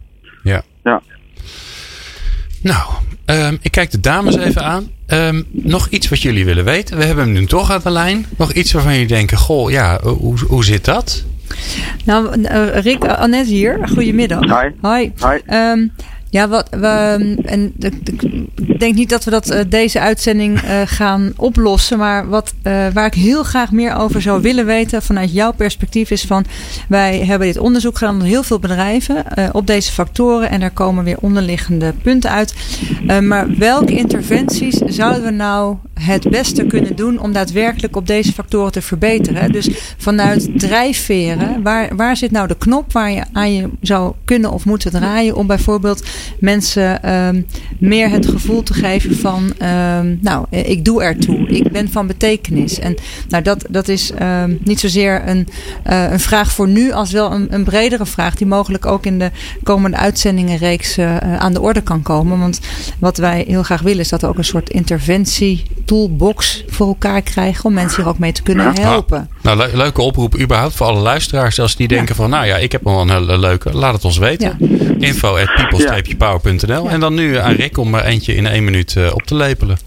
Speaker 2: Ja.
Speaker 5: Ja.
Speaker 2: Nou, ehm, ik kijk de dames even aan. Ehm, nog iets wat jullie willen weten? We hebben hem nu toch aan de lijn. Nog iets waarvan jullie denken: Goh, ja, hoe, hoe zit dat?
Speaker 3: Nou, eh, Rick, Annette hier. Goedemiddag.
Speaker 5: Hi.
Speaker 3: Hoi.
Speaker 5: Hi.
Speaker 3: Ehm, ja, wat we. En ik denk niet dat we dat eh, deze uitzending eh, gaan oplossen. Maar wat, eh, waar ik heel graag meer over zou willen weten vanuit jouw perspectief is van. Wij hebben dit onderzoek gedaan onder heel veel bedrijven op deze factoren. En er komen weer onderliggende punten uit. Maar welke interventies zouden we nou het beste kunnen doen om daadwerkelijk op deze factoren te verbeteren? Dus vanuit drijfveren, waar, waar zit nou de knop waar je aan je zou kunnen of moeten draaien om bijvoorbeeld mensen ehm, meer het gevoel te geven van, ehm, nou, eh, ik doe ertoe, ik ben van betekenis. En nou, dat, dat is ehm, niet zozeer een, eh, een vraag voor nu, als wel een, een bredere vraag die mogelijk ook in de komende uitzendingenreeks eh, aan de orde kan komen. Want wat wij heel graag willen is dat we ook een soort interventie toolbox voor elkaar krijgen om mensen hier ook mee te kunnen helpen.
Speaker 2: Nou, le- leuke oproep überhaupt voor alle luisteraars. Als die denken van, nou ja, ik heb wel een hele leuke. Laat het ons weten. Info at people-power.nl. En dan nu aan Rick om er eentje in één minuut eh, op te lepelen.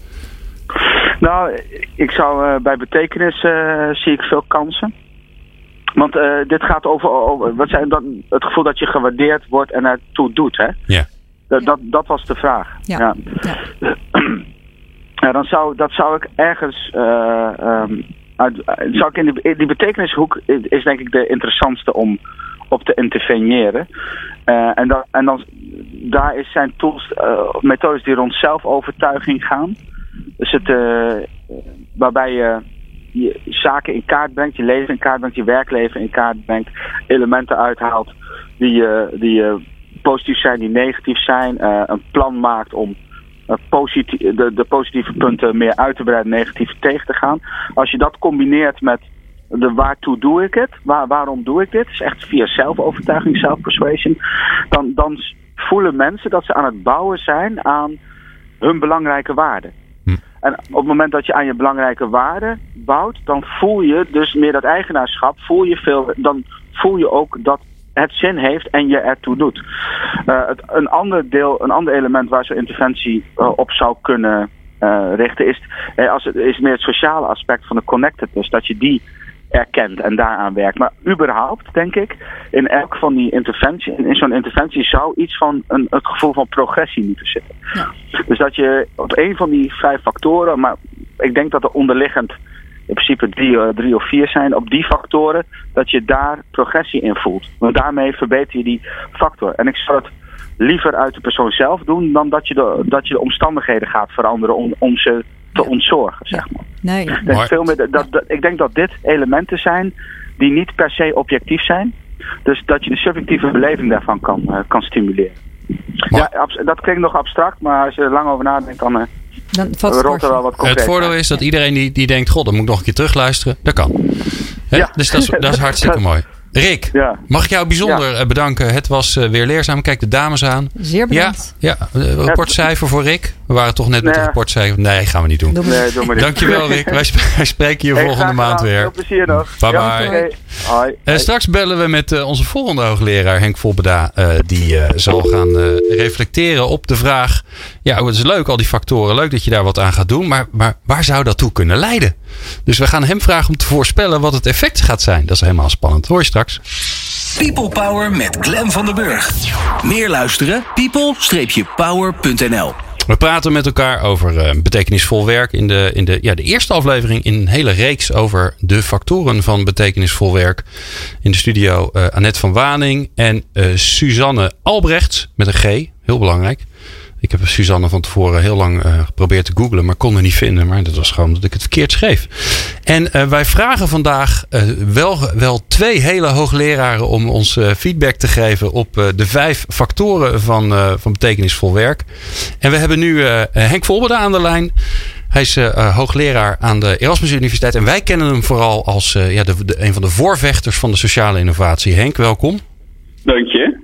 Speaker 5: Nou, ik zou eh, bij betekenis eh, zie ik veel kansen. Want eh, dit gaat over, over wat zijn dat, het gevoel dat je gewaardeerd wordt en ertoe doet. Hè?
Speaker 2: Ja.
Speaker 5: Dat, dat, dat was de vraag.
Speaker 3: Ja.
Speaker 5: Ja.
Speaker 3: Ja.
Speaker 5: Ja, dan zou, dat zou ik ergens. eh, ehm, uit, uit- zou ik in, die, in die betekenishoek is denk ik de interessantste om op te interveneren. Eh, en, dan, en dan, daar is zijn tools, eh, methodes die rond zelfovertuiging gaan. Dus het, eh, waarbij je je zaken in kaart brengt, je leven in kaart brengt, je werkleven in kaart brengt, elementen uithaalt die, die positief zijn, die negatief zijn, een plan maakt om de, de positieve punten meer uit te breiden, negatief tegen te gaan. Als je dat combineert met de waartoe doe ik het, waar, waarom doe ik dit, is echt via zelfovertuiging, self-persuasion, dan, dan voelen mensen dat ze aan het bouwen zijn aan hun belangrijke waarden. En op het moment dat je aan je belangrijke waarden bouwt, dan voel je dus meer dat eigenaarschap, voel je veel, dan voel je ook dat het zin heeft en je ertoe doet. Eh, het, een ander deel, een ander element waar zo'n interventie eh, op zou kunnen eh, richten, is, als het, is meer het sociale aspect van de connectedness. Dat je die erkent en daaraan werkt. Maar überhaupt, denk ik, in elk van die interventie, in zo'n interventie zou iets van een, het gevoel van progressie moeten zitten. Dus dat je op een van die vijf factoren, maar ik denk dat er onderliggend in principe drie, eh, drie of vier zijn, op die factoren, dat je daar progressie in voelt. Want daarmee verbeter je die factor. En ik zou het liever uit de persoon zelf doen dan dat je de, dat je de omstandigheden gaat veranderen om, om ze te ontzorgen. Zeg maar.
Speaker 3: Nee.
Speaker 5: Ik denk,
Speaker 2: Maar-
Speaker 5: veel meer, dat, dat, ik denk dat dit elementen zijn die niet per se objectief zijn. Dus dat je de subjectieve beleving daarvan kan, eh, kan stimuleren. Ja, dat klinkt nog abstract, maar als je er lang over nadenkt, dan, uh, dan rolt er wel wat concreet.
Speaker 2: Het voordeel is dat iedereen die, die denkt, god, dan moet ik nog een keer terugluisteren. Dat kan. Ja. Dus dat is, dat is hartstikke mooi. Rick, ja. mag ik jou bijzonder eh, bedanken. Het was weer leerzaam. Kijk de dames aan.
Speaker 3: Zeer bedankt.
Speaker 2: Ja, ja. Uh, rapportcijfer voor Rick. We waren toch net met nee. de rapportcijfer. Nee, gaan we niet doen.
Speaker 5: Nee, doe maar niet.
Speaker 2: Dankjewel Rick. Wij, wij spreken je hey, volgende maand weer.
Speaker 5: Veel plezier nog.
Speaker 2: Bye bye.
Speaker 5: Hoi.
Speaker 2: Uh, straks bellen we met onze volgende hoogleraar Henk Volbeda. die zal gaan reflecteren op de vraag. Ja, het is leuk al die factoren. Leuk dat je daar wat aan gaat doen. Maar, maar waar zou dat toe kunnen leiden? Dus we gaan hem vragen om te voorspellen wat het effect gaat zijn. Dat is helemaal spannend. Hoor je straks.
Speaker 1: People Power met Glen van den Burg. Meer luisteren? people-power.nl
Speaker 2: we praten met elkaar over uh, betekenisvol werk in, de, in de, ja, de eerste aflevering in een hele reeks over de factoren van betekenisvol werk. In de studio uh, Annette van Waning en uh, Suzanne Albrecht met een G, heel belangrijk. Ik heb Suzanne van tevoren heel lang uh, geprobeerd te googlen, maar kon er niet vinden. Maar dat was gewoon omdat ik het verkeerd schreef. En uh, wij vragen vandaag uh, wel, wel twee hele hoogleraren om ons feedback te geven op de vijf factoren van, van betekenisvol werk. En we hebben nu Henk Volberde aan de lijn. Hij is hoogleraar aan de Erasmus Universiteit. En wij kennen hem vooral als ja, de, een van de voorvechters van de sociale innovatie. Henk, welkom.
Speaker 6: Dank je.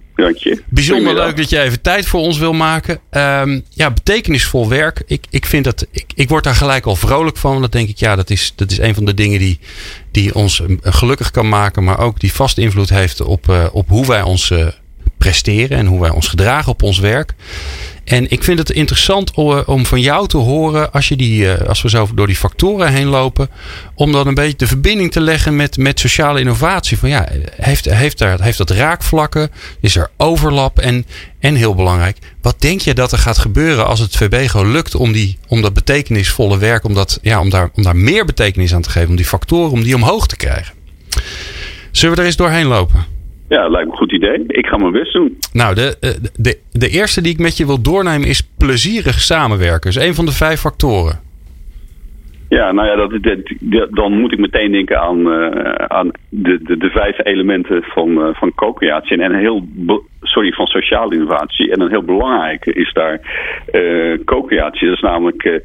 Speaker 2: Bijzonder leuk dat je even tijd voor ons wil maken. Um, ja, betekenisvol werk. Ik, ik vind dat. Ik, ik word daar gelijk al vrolijk van. Dat denk ik, ja, dat is, dat is een van de dingen die, die ons gelukkig kan maken. Maar ook die vast invloed heeft op, uh, op hoe wij ons uh, presteren en hoe wij ons gedragen op ons werk. En ik vind het interessant om van jou te horen, als, je die, eh, als we zo door die factoren heen lopen, om dan een beetje de verbinding te leggen met, met sociale innovatie. Van ja, heeft, heeft, daar, heeft dat raakvlakken? Is er overlap? En, en heel belangrijk, wat denk je dat er gaat gebeuren als het VBGO lukt om, die, om dat betekenisvolle werk, om, dat, ja, om, daar, om daar meer betekenis aan te geven, om die factoren, om die omhoog te krijgen? Zullen we er eens doorheen lopen?
Speaker 6: Ja, lijkt me goed idee. Ik ga mijn best doen.
Speaker 2: Nou, de, eh, de, de eerste die ik met je wil doornemen is plezierig samenwerken. Dat is een van de vijf factoren.
Speaker 6: Ja, nou ja, dat, dat, dan moet ik meteen denken aan, uh, aan de, de, de, vijf elementen van, uh, van co-creatie. En een heel, sorry, van sociale innovatie. En een heel belangrijke is daar uh, co-creatie. Dat is namelijk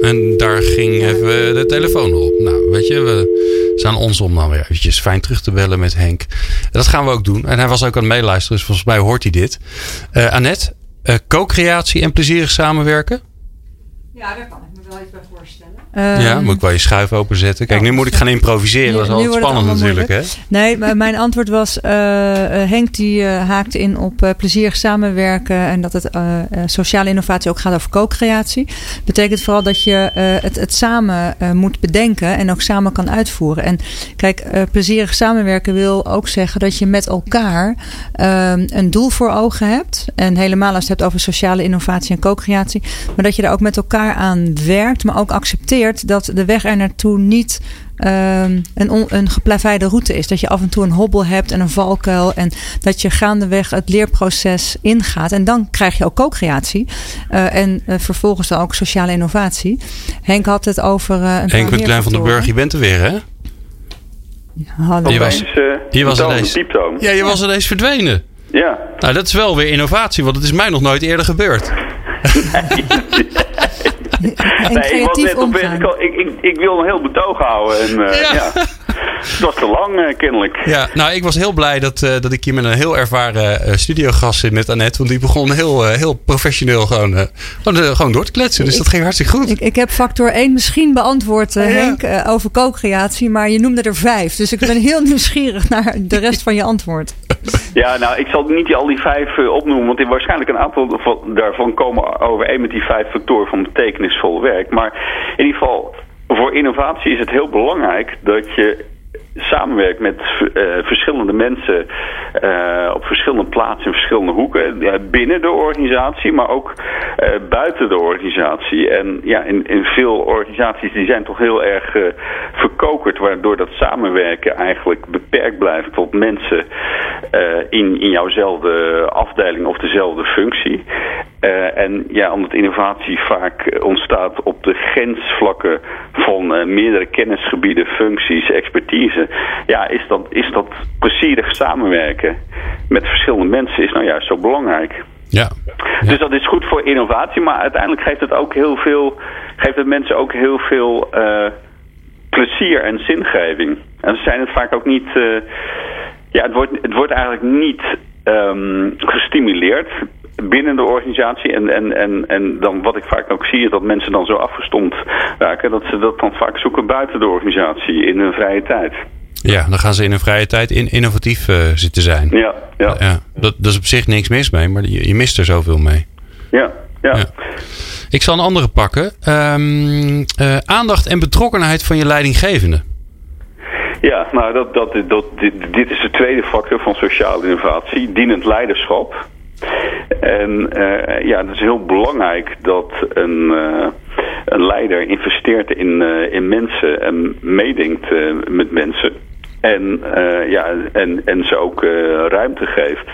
Speaker 2: En daar ging even de telefoon op. Nou, weet je, we zijn ons om dan weer eventjes fijn terug te bellen met Henk. Dat gaan we ook doen. En hij was ook aan het meeluisteren, dus volgens mij hoort hij dit. Uh, Annette, uh, co-creatie en plezierig samenwerken?
Speaker 3: Ja, daar kan ik wel iets bij voorstellen.
Speaker 2: ja, ehm, moet ik wel je schuif openzetten. Kijk, nu moet ik gaan improviseren. dat is altijd spannend natuurlijk. Hè?
Speaker 3: Nee, mijn antwoord was... Uh, Henk die uh, haakte in op uh, plezierig samenwerken... en dat het sociale innovatie ook gaat over co-creatie. betekent vooral dat je het, het samen moet bedenken... en ook samen kan uitvoeren. En kijk, plezierig samenwerken wil ook zeggen... dat je met elkaar ehm, een doel voor ogen hebt. En helemaal als je het hebt over sociale innovatie en co-creatie... maar dat je daar ook met elkaar aan werkt... maar ook accepteert dat de weg er naartoe niet um, een, een geplaveide route is. Dat je af en toe een hobbel hebt en een valkuil. En dat je gaandeweg het leerproces ingaat. En dan krijg je ook co-creatie. Uh, en uh, vervolgens dan ook sociale innovatie. Henk had het over. Uh, een
Speaker 2: Henk met Klein van den Burg, je bent er weer, hè?
Speaker 3: Hallo.
Speaker 2: Je was, je was ineens, ja, je was ineens verdwenen.
Speaker 6: Ja.
Speaker 2: Nou, dat is wel weer innovatie, want het is mij nog nooit eerder gebeurd.
Speaker 6: Nee. nee, ik was net op weg. Ik, ik, ik, wil een heel betoog houden. En, uh, ja. ja. Het was te lang, uh, kennelijk.
Speaker 2: Ja, nou, ik was heel blij dat, uh, dat ik hier met een heel ervaren uh, studiogast zit met Annette. Want die begon heel, heel professioneel gewoon, gewoon, gewoon, door te kletsen. Dus dat ging hartstikke goed.
Speaker 3: Ik, ik heb factor 1 misschien beantwoord, Henk, over co-creatie. Maar je noemde er vijf. Dus ik ben heel nieuwsgierig naar de rest van je antwoord.
Speaker 6: Ja, nou, ik zal niet die, al die vijf opnoemen. Want waarschijnlijk een aantal van, daarvan komen overeen met die vijf factoren van betekenisvol werk. Maar in ieder geval, voor innovatie is het heel belangrijk dat je samenwerkt met uh, verschillende mensen uh, op verschillende plaatsen in verschillende hoeken. Binnen de organisatie, maar ook uh, buiten de organisatie. En ja, in, in veel organisaties die zijn toch heel erg verkokerd, waardoor dat samenwerken eigenlijk beperkt blijft tot mensen in, in jouwzelfde afdeling of dezelfde functie. Uh, en ja, omdat innovatie vaak ontstaat op de grensvlakken van uh, meerdere kennisgebieden, functies, expertise. Ja, is dat, is dat plezierig samenwerken met verschillende mensen is nou juist zo belangrijk.
Speaker 2: Ja.
Speaker 6: Dus dat is goed voor innovatie, maar uiteindelijk geeft het ook heel veel, geeft het mensen ook heel veel plezier en zingeving. En ze zijn het vaak ook niet, ja, het wordt, het wordt eigenlijk niet um, gestimuleerd binnen de organisatie. En, en, en, en dan wat ik vaak ook zie is dat mensen dan zo afgestomd raken, dat ze dat dan vaak zoeken buiten de organisatie in hun vrije tijd.
Speaker 2: Ja, dan gaan ze in hun vrije tijd in, innovatief uh, zitten zijn.
Speaker 6: Ja, ja.
Speaker 2: ja dat, dat, is op zich niks mis mee, maar je, je mist er zoveel mee.
Speaker 6: Ja, ja. ja.
Speaker 2: Ik zal een andere pakken. Um, uh, aandacht en betrokkenheid van je leidinggevende.
Speaker 6: Ja, nou, dat, dat, dat, dit, dit is de tweede factor van sociale innovatie. Dienend leiderschap. En uh, ja, het is heel belangrijk dat een, uh, een leider investeert in, uh, in mensen en meedenkt met mensen. En, ja, en, en ze ook ruimte geeft.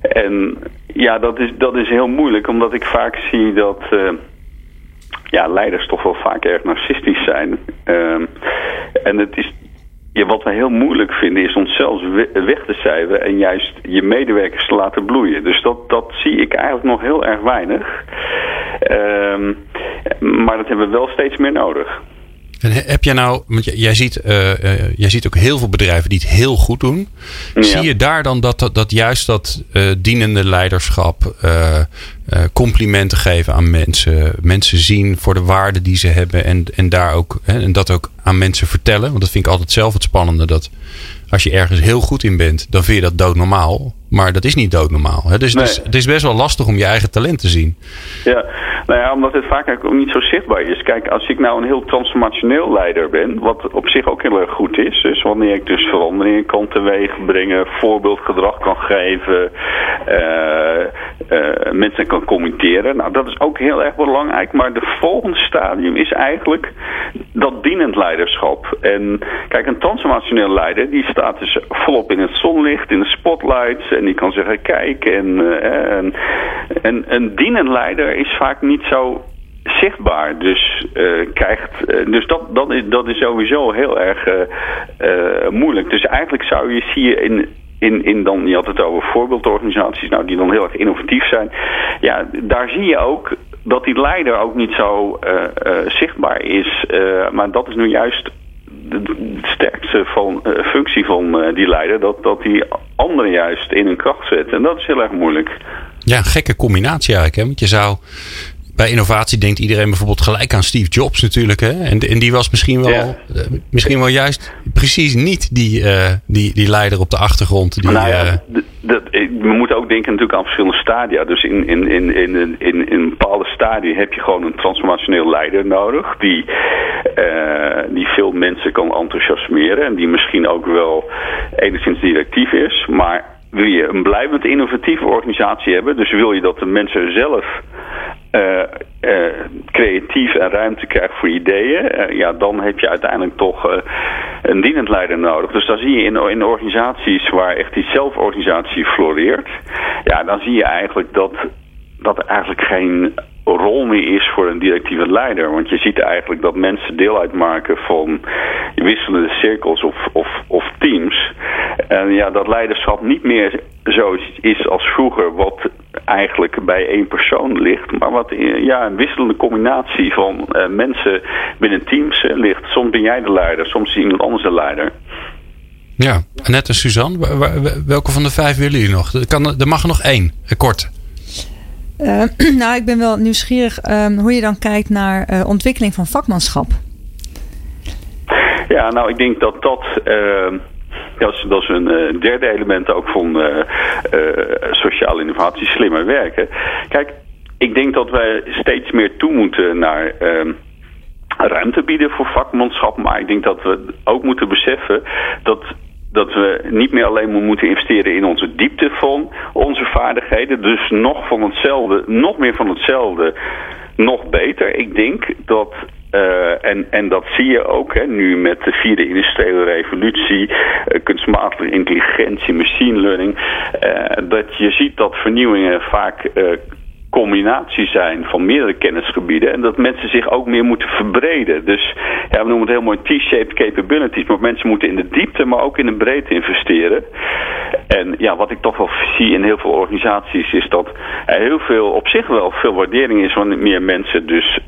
Speaker 6: En ja, dat is, dat is heel moeilijk, omdat ik vaak zie dat ja, leiders toch wel vaak erg narcistisch zijn. Ehm, en het is ja, wat we heel moeilijk vinden is onszelf weg te cijferen en juist je medewerkers te laten bloeien. Dus dat, dat zie ik eigenlijk nog heel erg weinig. Um, maar dat hebben we wel steeds meer nodig.
Speaker 2: En heb jij nou, want jij ziet, uh, uh, jij ziet ook heel veel bedrijven die het heel goed doen. Ja. Zie je daar dan dat, dat, dat juist dat uh, dienende leiderschap, complimenten geven aan mensen, mensen zien voor de waarde die ze hebben en, en daar ook, hè, en dat ook aan mensen vertellen? Want dat vind ik altijd zelf het spannende. Dat als je ergens heel goed in bent, dan vind je dat doodnormaal. Maar dat is niet doodnormaal. Hè? Dus nee. het, is, het, is, best wel lastig om je eigen talent te zien.
Speaker 6: Ja, nou ja, omdat het vaak ook niet zo zichtbaar is. Kijk, als ik nou een heel transformationeel leider ben, wat op zich ook heel erg goed is. Dus wanneer ik dus veranderingen kan teweeg brengen, voorbeeldgedrag kan geven, uh, uh, mensen kan commenteren. Nou, dat is ook heel erg belangrijk. Maar de volgende stadium is eigenlijk dat dienend leiderschap. En kijk, een transformationeel leider, die staat dus volop in het zonlicht, in de spotlights. En die kan zeggen, kijk, en, uh, en, en een dienend leider is vaak niet zo zichtbaar. Dus, uh, krijgt, uh, dus dat, dat, is, dat is sowieso heel erg moeilijk. Dus eigenlijk zou je, zie je in, in, in dan, je had het over voorbeeldorganisaties, nou, die dan heel erg innovatief zijn. Ja, daar zie je ook dat die leider ook niet zo zichtbaar is. maar dat is nu juist de sterkste van, functie van die leider, dat, dat die anderen juist in hun kracht zet. En dat is heel erg moeilijk.
Speaker 2: Ja, gekke combinatie eigenlijk. Hè? Want je zou bij innovatie denkt iedereen bijvoorbeeld gelijk aan Steve Jobs natuurlijk. Hè? En, en die was misschien wel, ja. misschien wel juist precies niet die, uh, die, die leider op de achtergrond. Die,
Speaker 6: nou ja, dat, we moeten ook denken natuurlijk aan verschillende stadia. Dus in, in, in, in, in, in een bepaalde stadia heb je gewoon een transformationeel leider nodig. Die, die veel mensen kan enthousiasmeren. En die misschien ook wel enigszins directief is. Maar wil je een blijvend innovatieve organisatie hebben. Dus wil je dat de mensen zelf uh, uh, creatief en ruimte krijgt voor ideeën, uh, ja, dan heb je uiteindelijk toch een dienend leider nodig. Dus dan zie je in, in organisaties waar echt die zelforganisatie floreert, ja, dan zie je eigenlijk dat, dat er eigenlijk geen rol meer is voor een directieve leider. Want je ziet eigenlijk dat mensen deel uitmaken van wisselende cirkels of, of, of teams. En ja, dat leiderschap niet meer zo is als vroeger, wat eigenlijk bij één persoon ligt, maar wat ja, een wisselende combinatie van uh, mensen binnen teams uh, ligt. Soms ben jij de leider, soms is iemand anders de leider.
Speaker 2: Ja, Annette en Suzanne, welke van de vijf willen jullie nog? Er, kan, er mag er nog één, kort.
Speaker 3: Uh, nou, ik ben wel nieuwsgierig um, hoe je dan kijkt naar uh, ontwikkeling van vakmanschap.
Speaker 6: Ja, nou, ik denk dat dat. Dat is, dat is een derde element ook van sociale innovatie, slimmer werken. Kijk, ik denk dat wij steeds meer toe moeten naar ehm, ruimte bieden voor vakmanschap. Maar ik denk dat we ook moeten beseffen dat dat we niet meer alleen moeten investeren in onze diepte van onze vaardigheden. Dus nog van hetzelfde, nog meer van hetzelfde, nog beter. Ik denk dat uh, en, en dat zie je ook hè, nu met de vierde industriële revolutie, uh, kunstmatige intelligentie, machine learning. Uh, dat je ziet dat vernieuwingen vaak combinatie zijn van meerdere kennisgebieden. En dat mensen zich ook meer moeten verbreden. Dus ja, we noemen het heel mooi T-shaped capabilities. Maar mensen moeten in de diepte, maar ook in de breedte investeren. En ja, wat ik toch wel zie in heel veel organisaties is dat er heel veel, op zich wel veel waardering is wanneer meer mensen dus...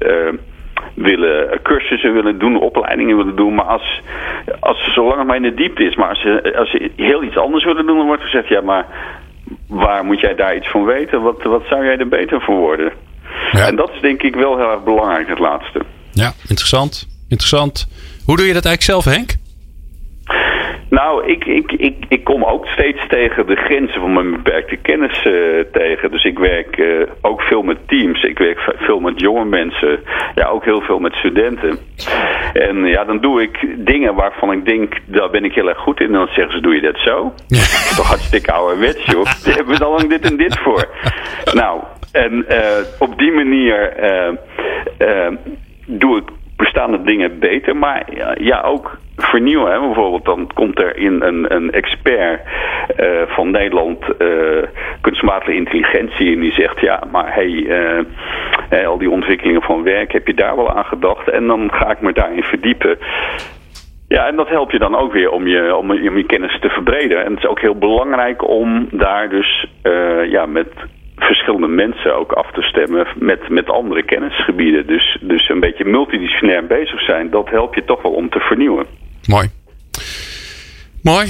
Speaker 6: willen cursussen willen doen, opleidingen willen doen. Maar als, als zolang het maar in de diepte is, maar als ze, als ze heel iets anders willen doen, dan wordt gezegd, ja, maar waar moet jij daar iets van weten? Wat, wat zou jij er beter voor worden? Ja. En dat is denk ik wel heel erg belangrijk, het laatste.
Speaker 2: Ja, interessant. Interessant. Hoe doe je dat eigenlijk zelf, Henk?
Speaker 6: Nou, ik, ik, ik, ik kom ook steeds tegen de grenzen van mijn beperkte kennis uh, tegen. Dus ik werk uh, ook veel met teams. Ik werk veel met jonge mensen. Ja, ook heel veel met studenten. En ja, dan doe ik dingen waarvan ik denk, daar ben ik heel erg goed in. En dan zeggen ze, doe je dat zo? Toch hartstikke ouderwets, joh. Daar hebben we al lang dit en dit voor. Nou, en uh, op die manier doe ik bestaande dingen beter. Maar ja, ook vernieuwen. Bijvoorbeeld dan komt er in een, een expert uh, van Nederland uh, kunstmatige intelligentie en die zegt ja, maar hey, uh, al die ontwikkelingen van werk, heb je daar wel aan gedacht? En dan ga ik me daarin verdiepen. Ja, en dat helpt je dan ook weer om je, om, om je kennis te verbreden. En het is ook heel belangrijk om daar dus ja, met verschillende mensen ook af te stemmen met, met andere kennisgebieden. Dus, dus een beetje multidisciplinair bezig zijn, dat helpt je toch wel om te vernieuwen.
Speaker 2: Mooi. Mooi.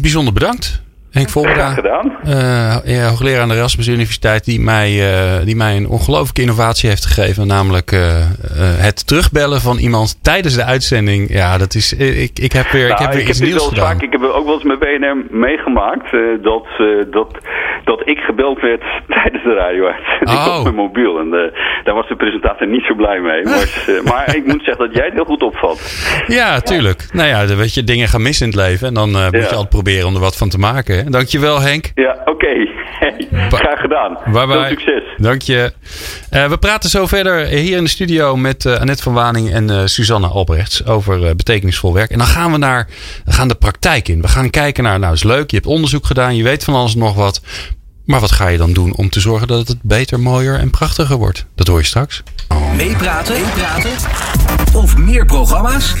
Speaker 2: Bijzonder bedankt. Henk Volbera,
Speaker 6: gedaan.
Speaker 2: Uh, hoogleraar aan de Erasmus Universiteit, die mij, uh, die mij een ongelooflijke innovatie heeft gegeven. Namelijk uh, het terugbellen van iemand tijdens de uitzending. Ja, dat is. Ik, ik heb weer, nou, ik heb weer ik iets heb nieuws gedaan.
Speaker 6: Vaak, ik heb ook wel eens met BNM meegemaakt dat, dat, dat ik gebeld werd tijdens de radio-uitzending oh. op mijn mobiel. En daar was de presentator niet zo blij mee. Maar, maar ik moet zeggen dat jij het heel goed opvat.
Speaker 2: Ja, tuurlijk. Nou ja, weet je, dingen gaan mis in het leven. En dan moet je altijd proberen om er wat van te maken. Dankjewel Henk.
Speaker 6: Ja, oké. Hey, graag gedaan.
Speaker 2: Bye bye.
Speaker 6: Veel succes.
Speaker 2: Dank je. Uh, we praten zo verder hier in de studio met uh, Annette van Waning en uh, Susanne Albrechts over betekenisvol werk. En dan gaan we naar we gaan de praktijk in. We gaan kijken naar, nou is leuk, je hebt onderzoek gedaan, je weet van alles nog wat. Maar wat ga je dan doen om te zorgen dat het beter, mooier en prachtiger wordt? Dat hoor je straks.
Speaker 1: Meepraten, meepraten of meer programma's?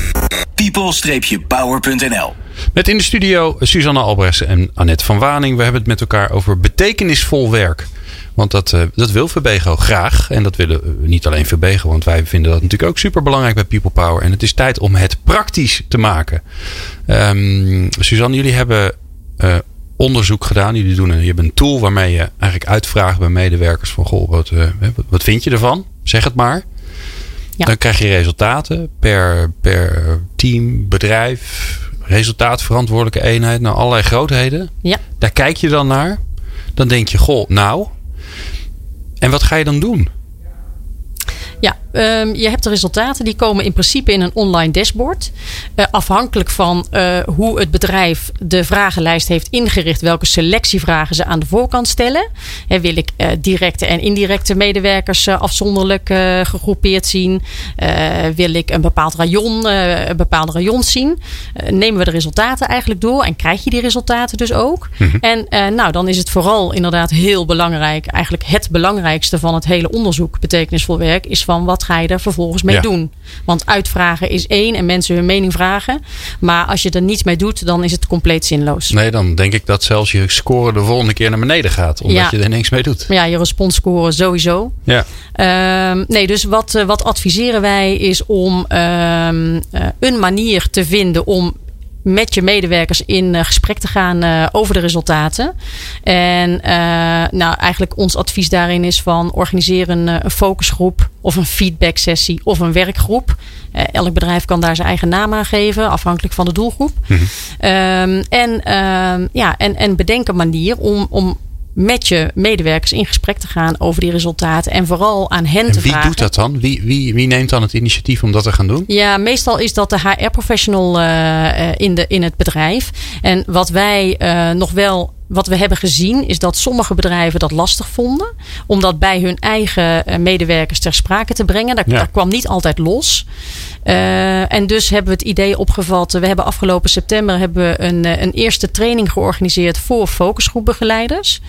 Speaker 1: people-power.nl
Speaker 2: met in de studio Susanne Albrechts en Annette van Waning. We hebben het met elkaar over betekenisvol werk. Want dat, uh, dat wil Verbego graag. En dat willen niet alleen Verbego, want wij vinden dat natuurlijk ook super belangrijk bij People Power. En het is tijd om het praktisch te maken. Um, Suzanne, jullie hebben uh, onderzoek gedaan. Jullie doen een, je hebt een tool waarmee je eigenlijk uitvraagt bij medewerkers van goh, wat, uh, wat vind je ervan? Zeg het maar. Ja. Dan krijg je resultaten per, per team, bedrijf, resultaatverantwoordelijke eenheid, nou allerlei grootheden.
Speaker 4: Ja.
Speaker 2: Daar kijk je dan naar. Dan denk je, goh, nou. En wat ga je dan doen?
Speaker 4: Um, je hebt de resultaten die komen in principe in een online dashboard. Uh, afhankelijk van uh, hoe het bedrijf de vragenlijst heeft ingericht, welke selectievragen ze aan de voorkant stellen. He, wil ik uh, directe en indirecte medewerkers afzonderlijk gegroepeerd zien? wil ik een bepaald rayon, een bepaalde rayon zien? nemen we de resultaten eigenlijk door en krijg je die resultaten dus ook? Mm-hmm. En nou, dan is het vooral inderdaad heel belangrijk, eigenlijk het belangrijkste van het hele onderzoek betekenisvol werk, is van wat ga je er vervolgens mee doen? Want uitvragen is één en mensen hun mening vragen. Maar als je er niets mee doet, dan is het compleet zinloos.
Speaker 2: Nee, dan denk ik dat zelfs je score de volgende keer naar beneden gaat. Omdat je er niks mee doet.
Speaker 4: Ja, je responscore sowieso.
Speaker 2: Ja.
Speaker 4: Um, nee, dus wat, eh, wat adviseren wij is om um, een manier te vinden om met je medewerkers in uh, gesprek te gaan uh, over de resultaten. En uh, nou, eigenlijk ons advies daarin is van organiseer een, een focusgroep of een feedback sessie of een werkgroep. elk bedrijf kan daar zijn eigen naam aan geven, afhankelijk van de doelgroep. Mm -hmm. um, en, uh, ja, en, en bedenk een manier om, om met je medewerkers in gesprek te gaan over die resultaten. En vooral aan hen te
Speaker 2: wie
Speaker 4: vragen.
Speaker 2: Wie doet dat dan? Wie, wie, wie neemt dan het initiatief om dat te gaan doen?
Speaker 4: Ja, meestal is dat de HR-professional uh, in, de, in het bedrijf. En wat wij uh, nog wel wat we hebben gezien is dat sommige bedrijven dat lastig vonden. Om dat bij hun eigen eh, medewerkers ter sprake te brengen. Dat,
Speaker 2: Ja.
Speaker 4: kwam niet altijd los. Eh, en dus hebben we het idee opgevat. We hebben afgelopen september hebben we een, eh, een eerste training georganiseerd voor focusgroepbegeleiders.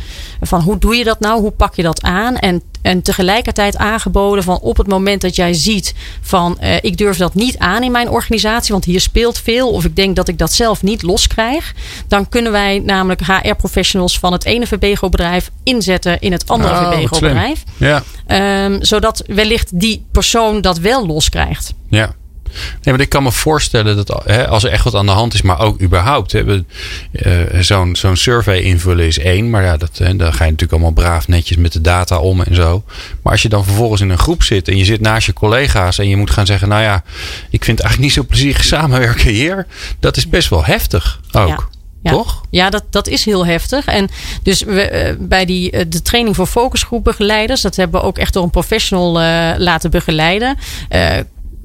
Speaker 4: Van hoe doe je dat nou? Hoe pak je dat aan? En, en tegelijkertijd aangeboden van op het moment dat jij ziet van eh, ik durf dat niet aan in mijn organisatie, want hier speelt veel. Of ik denk dat ik dat zelf niet loskrijg. Dan kunnen wij namelijk HR-professionals van het ene Verbego-bedrijf inzetten in het andere
Speaker 2: Oh, slim. Ja,
Speaker 4: Ehm, zodat wellicht die persoon dat wel loskrijgt.
Speaker 2: ja. Nee, maar ik kan me voorstellen dat hè, als er echt wat aan de hand is, maar ook überhaupt. hè, we, eh, Zo'n zo'n survey invullen is één, maar ja, dat, hè, dan ga je natuurlijk allemaal braaf netjes met de data om en zo. Maar als je dan vervolgens in een groep zit en je zit naast je collega's en je moet gaan zeggen, nou ja, ik vind het eigenlijk niet zo plezierig samenwerken hier. Dat is best wel heftig ook.
Speaker 4: Ja.
Speaker 2: Toch?
Speaker 4: Ja, dat, dat is heel heftig. En dus we, eh, bij die, eh, de training voor focusgroepbegeleiders, dat hebben we ook echt door een professional laten begeleiden.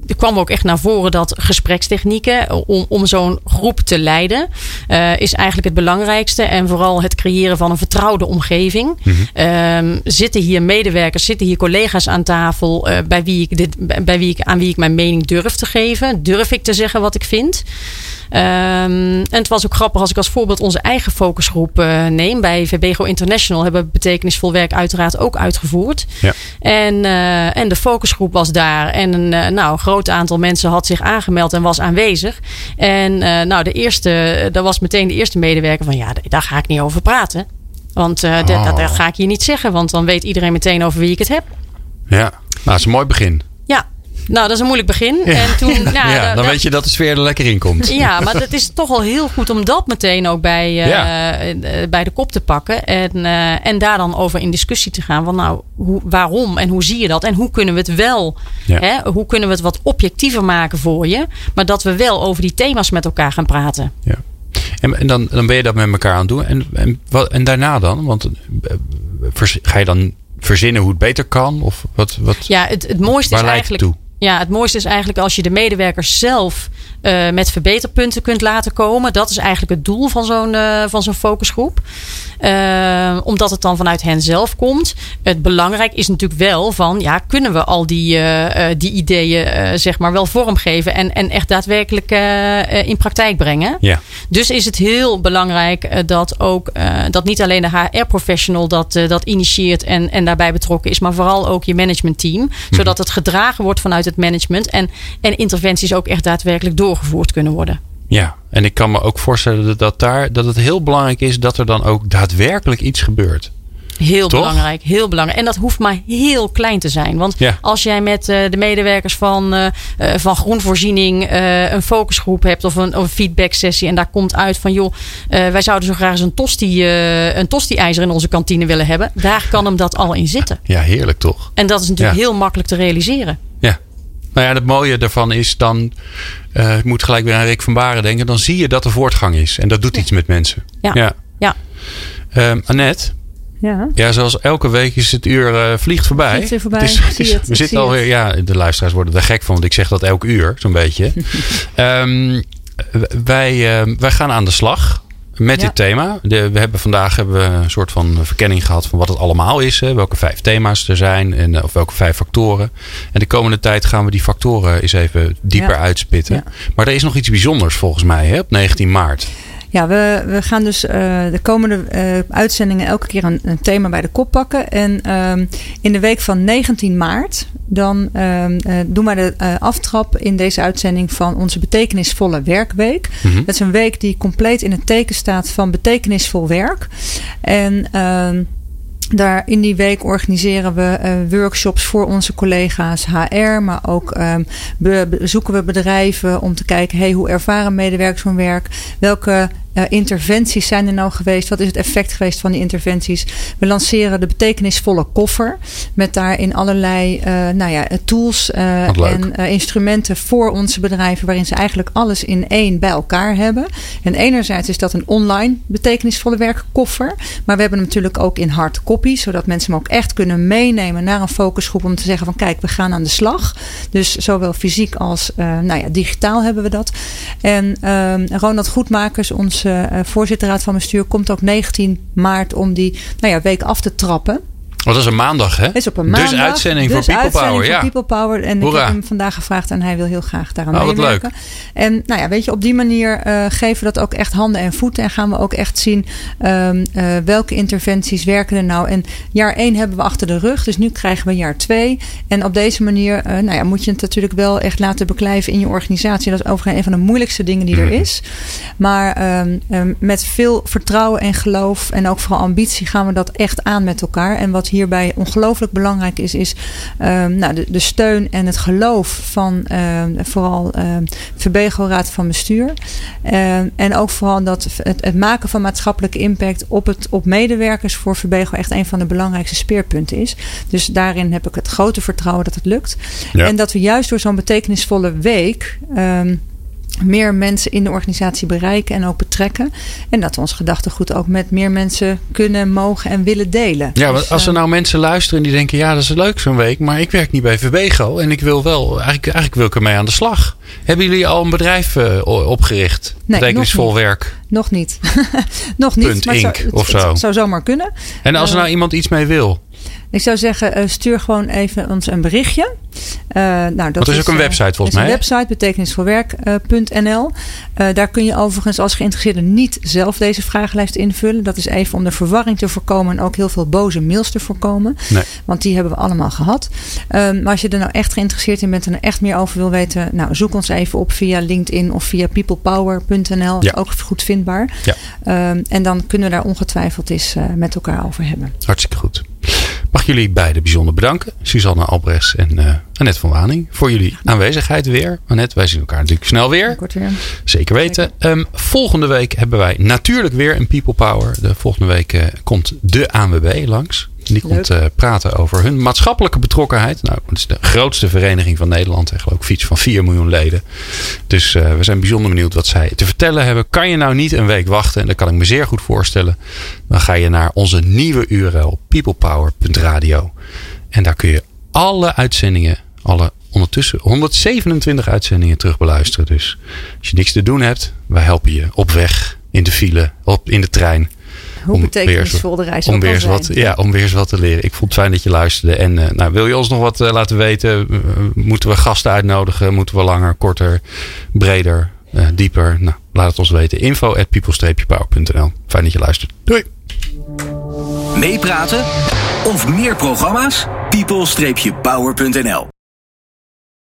Speaker 4: Er kwam ook echt naar voren dat gesprekstechnieken om, om zo'n groep te leiden, eh, is eigenlijk het belangrijkste. En vooral het creëren van een vertrouwde omgeving. Ehm, zitten hier medewerkers, zitten hier collega's aan tafel eh, bij wie ik dit, bij wie ik, aan wie ik mijn mening durf te geven? Durf ik te zeggen wat ik vind? Ehm, en het was ook grappig als ik als voorbeeld onze eigen focusgroep eh, neem. Bij VBGO International hebben we betekenisvol werk uiteraard ook uitgevoerd.
Speaker 2: Ja.
Speaker 4: En, en de focusgroep was daar. En nou, een groot aantal mensen had zich aangemeld en was aanwezig. En eh, nou, de eerste, dat was meteen de eerste medewerker van ja, daar ga ik niet over praten. Want eh, dat- dat,
Speaker 2: Oh.
Speaker 4: dat ga ik hier niet zeggen, want dan weet iedereen meteen over wie ik het heb.
Speaker 2: Ja, nou, dat is een mooi begin.
Speaker 4: Ja, nou, dat is een moeilijk begin. En toen, ja,
Speaker 2: Ja,
Speaker 4: da-
Speaker 2: dan
Speaker 4: da-
Speaker 2: weet je dat de sfeer er lekker in komt.
Speaker 4: ja, maar het is toch wel heel goed om dat meteen ook bij, eh,
Speaker 2: Ja.
Speaker 4: eh, bij de kop te pakken. En, eh, en daar dan over in discussie te gaan. Van nou, hoe, waarom en hoe zie je dat? En hoe kunnen we het wel,
Speaker 2: Ja.
Speaker 4: hè, hoe kunnen we het wat objectiever maken voor je? Maar dat we wel over die thema's met elkaar gaan praten.
Speaker 2: Ja. En, en dan, dan ben je dat met elkaar aan het doen. En, en, wat, en daarna dan? Want ga je dan verzinnen hoe het beter kan? Of wat, wat,
Speaker 4: Ja, het, het mooiste
Speaker 2: waar
Speaker 4: is eigenlijk.
Speaker 2: toe?
Speaker 4: Ja, het mooiste is eigenlijk als je de medewerkers zelf eh, met verbeterpunten kunt laten komen. Dat is eigenlijk het doel van zo'n eh, van zo'n focusgroep. Eh, omdat het dan vanuit hen zelf komt. Het belangrijk is natuurlijk wel van, ja, kunnen we al die, die ideeën zeg maar wel vormgeven en, en echt daadwerkelijk in praktijk brengen.
Speaker 2: Ja.
Speaker 4: Dus is het heel belangrijk dat ook dat niet alleen de HR-professional dat, dat initieert en, en daarbij betrokken is, maar vooral ook je managementteam. Zodat het gedragen wordt vanuit het management en, en interventies ook echt daadwerkelijk doorgevoerd kunnen worden.
Speaker 2: Ja, en ik kan me ook voorstellen dat, daar, dat het heel belangrijk is dat er dan ook daadwerkelijk iets gebeurt.
Speaker 4: Heel
Speaker 2: Toch?
Speaker 4: belangrijk, heel belangrijk. En dat hoeft maar heel klein te zijn. Want
Speaker 2: Ja.
Speaker 4: als jij met eh, de medewerkers van, eh, eh, van groenvoorziening een focusgroep hebt of een, of een feedback sessie. En daar komt uit van joh, wij zouden zo graag eens een tosti, een tosti-ijzer in onze kantine willen hebben. Daar kan hem dat al in zitten.
Speaker 2: Ja, heerlijk toch?
Speaker 4: En dat is natuurlijk
Speaker 2: Ja.
Speaker 4: heel makkelijk te realiseren.
Speaker 2: Nou ja, het mooie daarvan is dan, eh, ik moet gelijk weer aan Rick van Baren denken, dan zie je dat er voortgang is. En dat doet iets met mensen.
Speaker 4: Ja.
Speaker 2: ja.
Speaker 4: Ja.
Speaker 2: Ehm, Annette,
Speaker 3: Ja.
Speaker 2: ja, zoals elke week is het uur eh, vliegt voorbij.
Speaker 3: Vliegt voorbij.
Speaker 2: Het is, het
Speaker 3: zie
Speaker 2: is-
Speaker 3: het,
Speaker 2: we zitten alweer, ja, de luisteraars worden er gek van, want ik zeg dat elk uur, zo'n beetje. Ehm, wij, eh, wij gaan aan de slag met
Speaker 3: Ja.
Speaker 2: dit thema. De, we hebben vandaag hebben we een soort van verkenning gehad van wat het allemaal is. Hè, welke vijf thema's er zijn en eh, of welke vijf factoren. En de komende tijd gaan we die factoren eens even dieper
Speaker 3: Ja.
Speaker 2: uitspitten.
Speaker 3: Ja.
Speaker 2: Maar er is nog iets bijzonders volgens mij hè, op 19 maart.
Speaker 3: Ja, we, we gaan dus eh, de komende eh, uitzendingen elke keer een, een thema bij de kop pakken. En ehm, in de week van 19 maart, dan ehm, eh, doen wij de aftrap in deze uitzending van onze betekenisvolle werkweek.
Speaker 2: Mhm.
Speaker 3: Dat is een week die compleet in het teken staat van betekenisvol werk. En ehm, daar in die week organiseren we workshops voor onze collega's HR, maar ook be- bezoeken we bedrijven om te kijken, hey, hoe ervaren medewerkers hun werk? Welke eh, interventies zijn er nou geweest? Wat is het effect geweest van die interventies? We lanceren de betekenisvolle koffer met daarin allerlei eh, nou ja, tools eh,
Speaker 2: leuk.
Speaker 3: en instrumenten voor onze bedrijven, waarin ze eigenlijk alles in één bij elkaar hebben. En enerzijds is dat een online betekenisvolle werkkoffer, maar we hebben hem natuurlijk ook in hard copy, zodat mensen hem ook echt kunnen meenemen naar een focusgroep om te zeggen van kijk, we gaan aan de slag. Dus zowel fysiek als nou ja, digitaal hebben we dat. En ehm, Ronald Goedmakers, onze onze uh, voorzitterraad van bestuur komt ook 19 maart om die nou ja, week af te trappen.
Speaker 2: Dat is een maandag, hè?
Speaker 3: Is op een maandag.
Speaker 2: Dus uitzending
Speaker 3: dus
Speaker 2: voor People
Speaker 3: uitzending
Speaker 2: Power,
Speaker 3: voor
Speaker 2: ja.
Speaker 3: People Power. En
Speaker 2: Hoera.
Speaker 3: ik heb hem vandaag gevraagd en hij wil heel graag daaraan
Speaker 2: Oh, wat
Speaker 3: meewerken. En nou ja, weet je, op die manier uh, geven we dat ook echt handen en voeten. En gaan we ook echt zien um, uh, welke interventies werken er nou. En jaar 1 hebben we achter de rug. Dus nu krijgen we jaar 2. En op deze manier uh, nou ja, moet je het natuurlijk wel echt laten beklijven in je organisatie. Dat is overigens een van de moeilijkste dingen die er is. Maar um, um, met veel vertrouwen en geloof en ook vooral ambitie gaan we dat echt aan met elkaar. En wat hierbij ongelooflijk belangrijk is, is um, nou, de, de, steun en het geloof van um, vooral um, Verbego Raad van Bestuur. en ook vooral dat het, het, maken van maatschappelijke impact op, het, op medewerkers voor Verbego echt een van de belangrijkste speerpunten is. Dus daarin heb ik het grote vertrouwen dat het lukt. Ja. En dat we juist door zo'n betekenisvolle week meer mensen in de organisatie bereiken en ook betrekken. En dat we ons gedachtegoed ook met meer mensen kunnen, mogen en willen delen.
Speaker 2: Ja, want als er nou mensen luisteren en die denken: ja, dat is leuk zo'n week, maar ik werk niet bij Verbego en ik wil wel, eigenlijk, eigenlijk wil ik ermee aan de slag. Hebben jullie al een bedrijf uh, opgericht?
Speaker 3: Nee,
Speaker 2: Betekenisvol
Speaker 3: nog
Speaker 2: werk?
Speaker 3: Nog niet. nog niet.
Speaker 2: Punt
Speaker 3: maar
Speaker 2: Inc.
Speaker 3: het
Speaker 2: of zo.
Speaker 3: Het zou zomaar kunnen.
Speaker 2: En als er nou iemand iets mee wil?
Speaker 3: Ik zou zeggen, uh, stuur gewoon even ons een berichtje. Uh, nou, dat
Speaker 2: is ook een website volgens mij.
Speaker 3: Een website, betekenisvoorwerk.nl. Uh, daar kun je overigens als geïnteresseerde niet zelf deze vragenlijst invullen. Dat is even om de verwarring te voorkomen en ook heel veel boze mails te voorkomen.
Speaker 2: Nee.
Speaker 3: Want die hebben we allemaal gehad. Um, maar als je er nou echt geïnteresseerd in bent en er echt meer over wil weten, nou, zoek ons even op via LinkedIn of via peoplepower.nl.
Speaker 2: Ja.
Speaker 3: Ook goed vindbaar.
Speaker 2: Ja.
Speaker 3: Um, en dan kunnen we daar ongetwijfeld eens met elkaar over hebben.
Speaker 2: Hartstikke goed. Mag jullie beiden bijzonder bedanken. Suzanne Albrechts en uh, Annette van Waning. Voor jullie aanwezigheid weer. Annette, wij zien elkaar natuurlijk snel weer.
Speaker 3: weer.
Speaker 2: Zeker weten. Um, volgende week hebben wij natuurlijk weer een People Power. De volgende week uh, komt de ANWB langs. Die komt uh, praten over hun maatschappelijke betrokkenheid. Nou, het is de grootste vereniging van Nederland. En geloof ik iets van 4 miljoen leden. Dus uh, we zijn bijzonder benieuwd wat zij te vertellen hebben. Kan je nou niet een week wachten? En dat kan ik me zeer goed voorstellen. Dan ga je naar onze nieuwe URL peoplepower.radio. En daar kun je alle uitzendingen, alle ondertussen 127 uitzendingen terug beluisteren. Dus als je niks te doen hebt, wij helpen je op weg, in de file, op, in de trein
Speaker 3: hoe betekenisvol de reis
Speaker 2: om weer, eens wat, ja, om weer eens wat te leren. Ik vond het fijn dat je luisterde. En uh, nou, wil je ons nog wat uh, laten weten? Uh, moeten we gasten uitnodigen? Moeten we langer, korter, breder, dieper? Nou, laat het ons weten. Info at people-power.nl Fijn dat je luistert. Doei!
Speaker 1: Meepraten of meer programma's? people-power.nl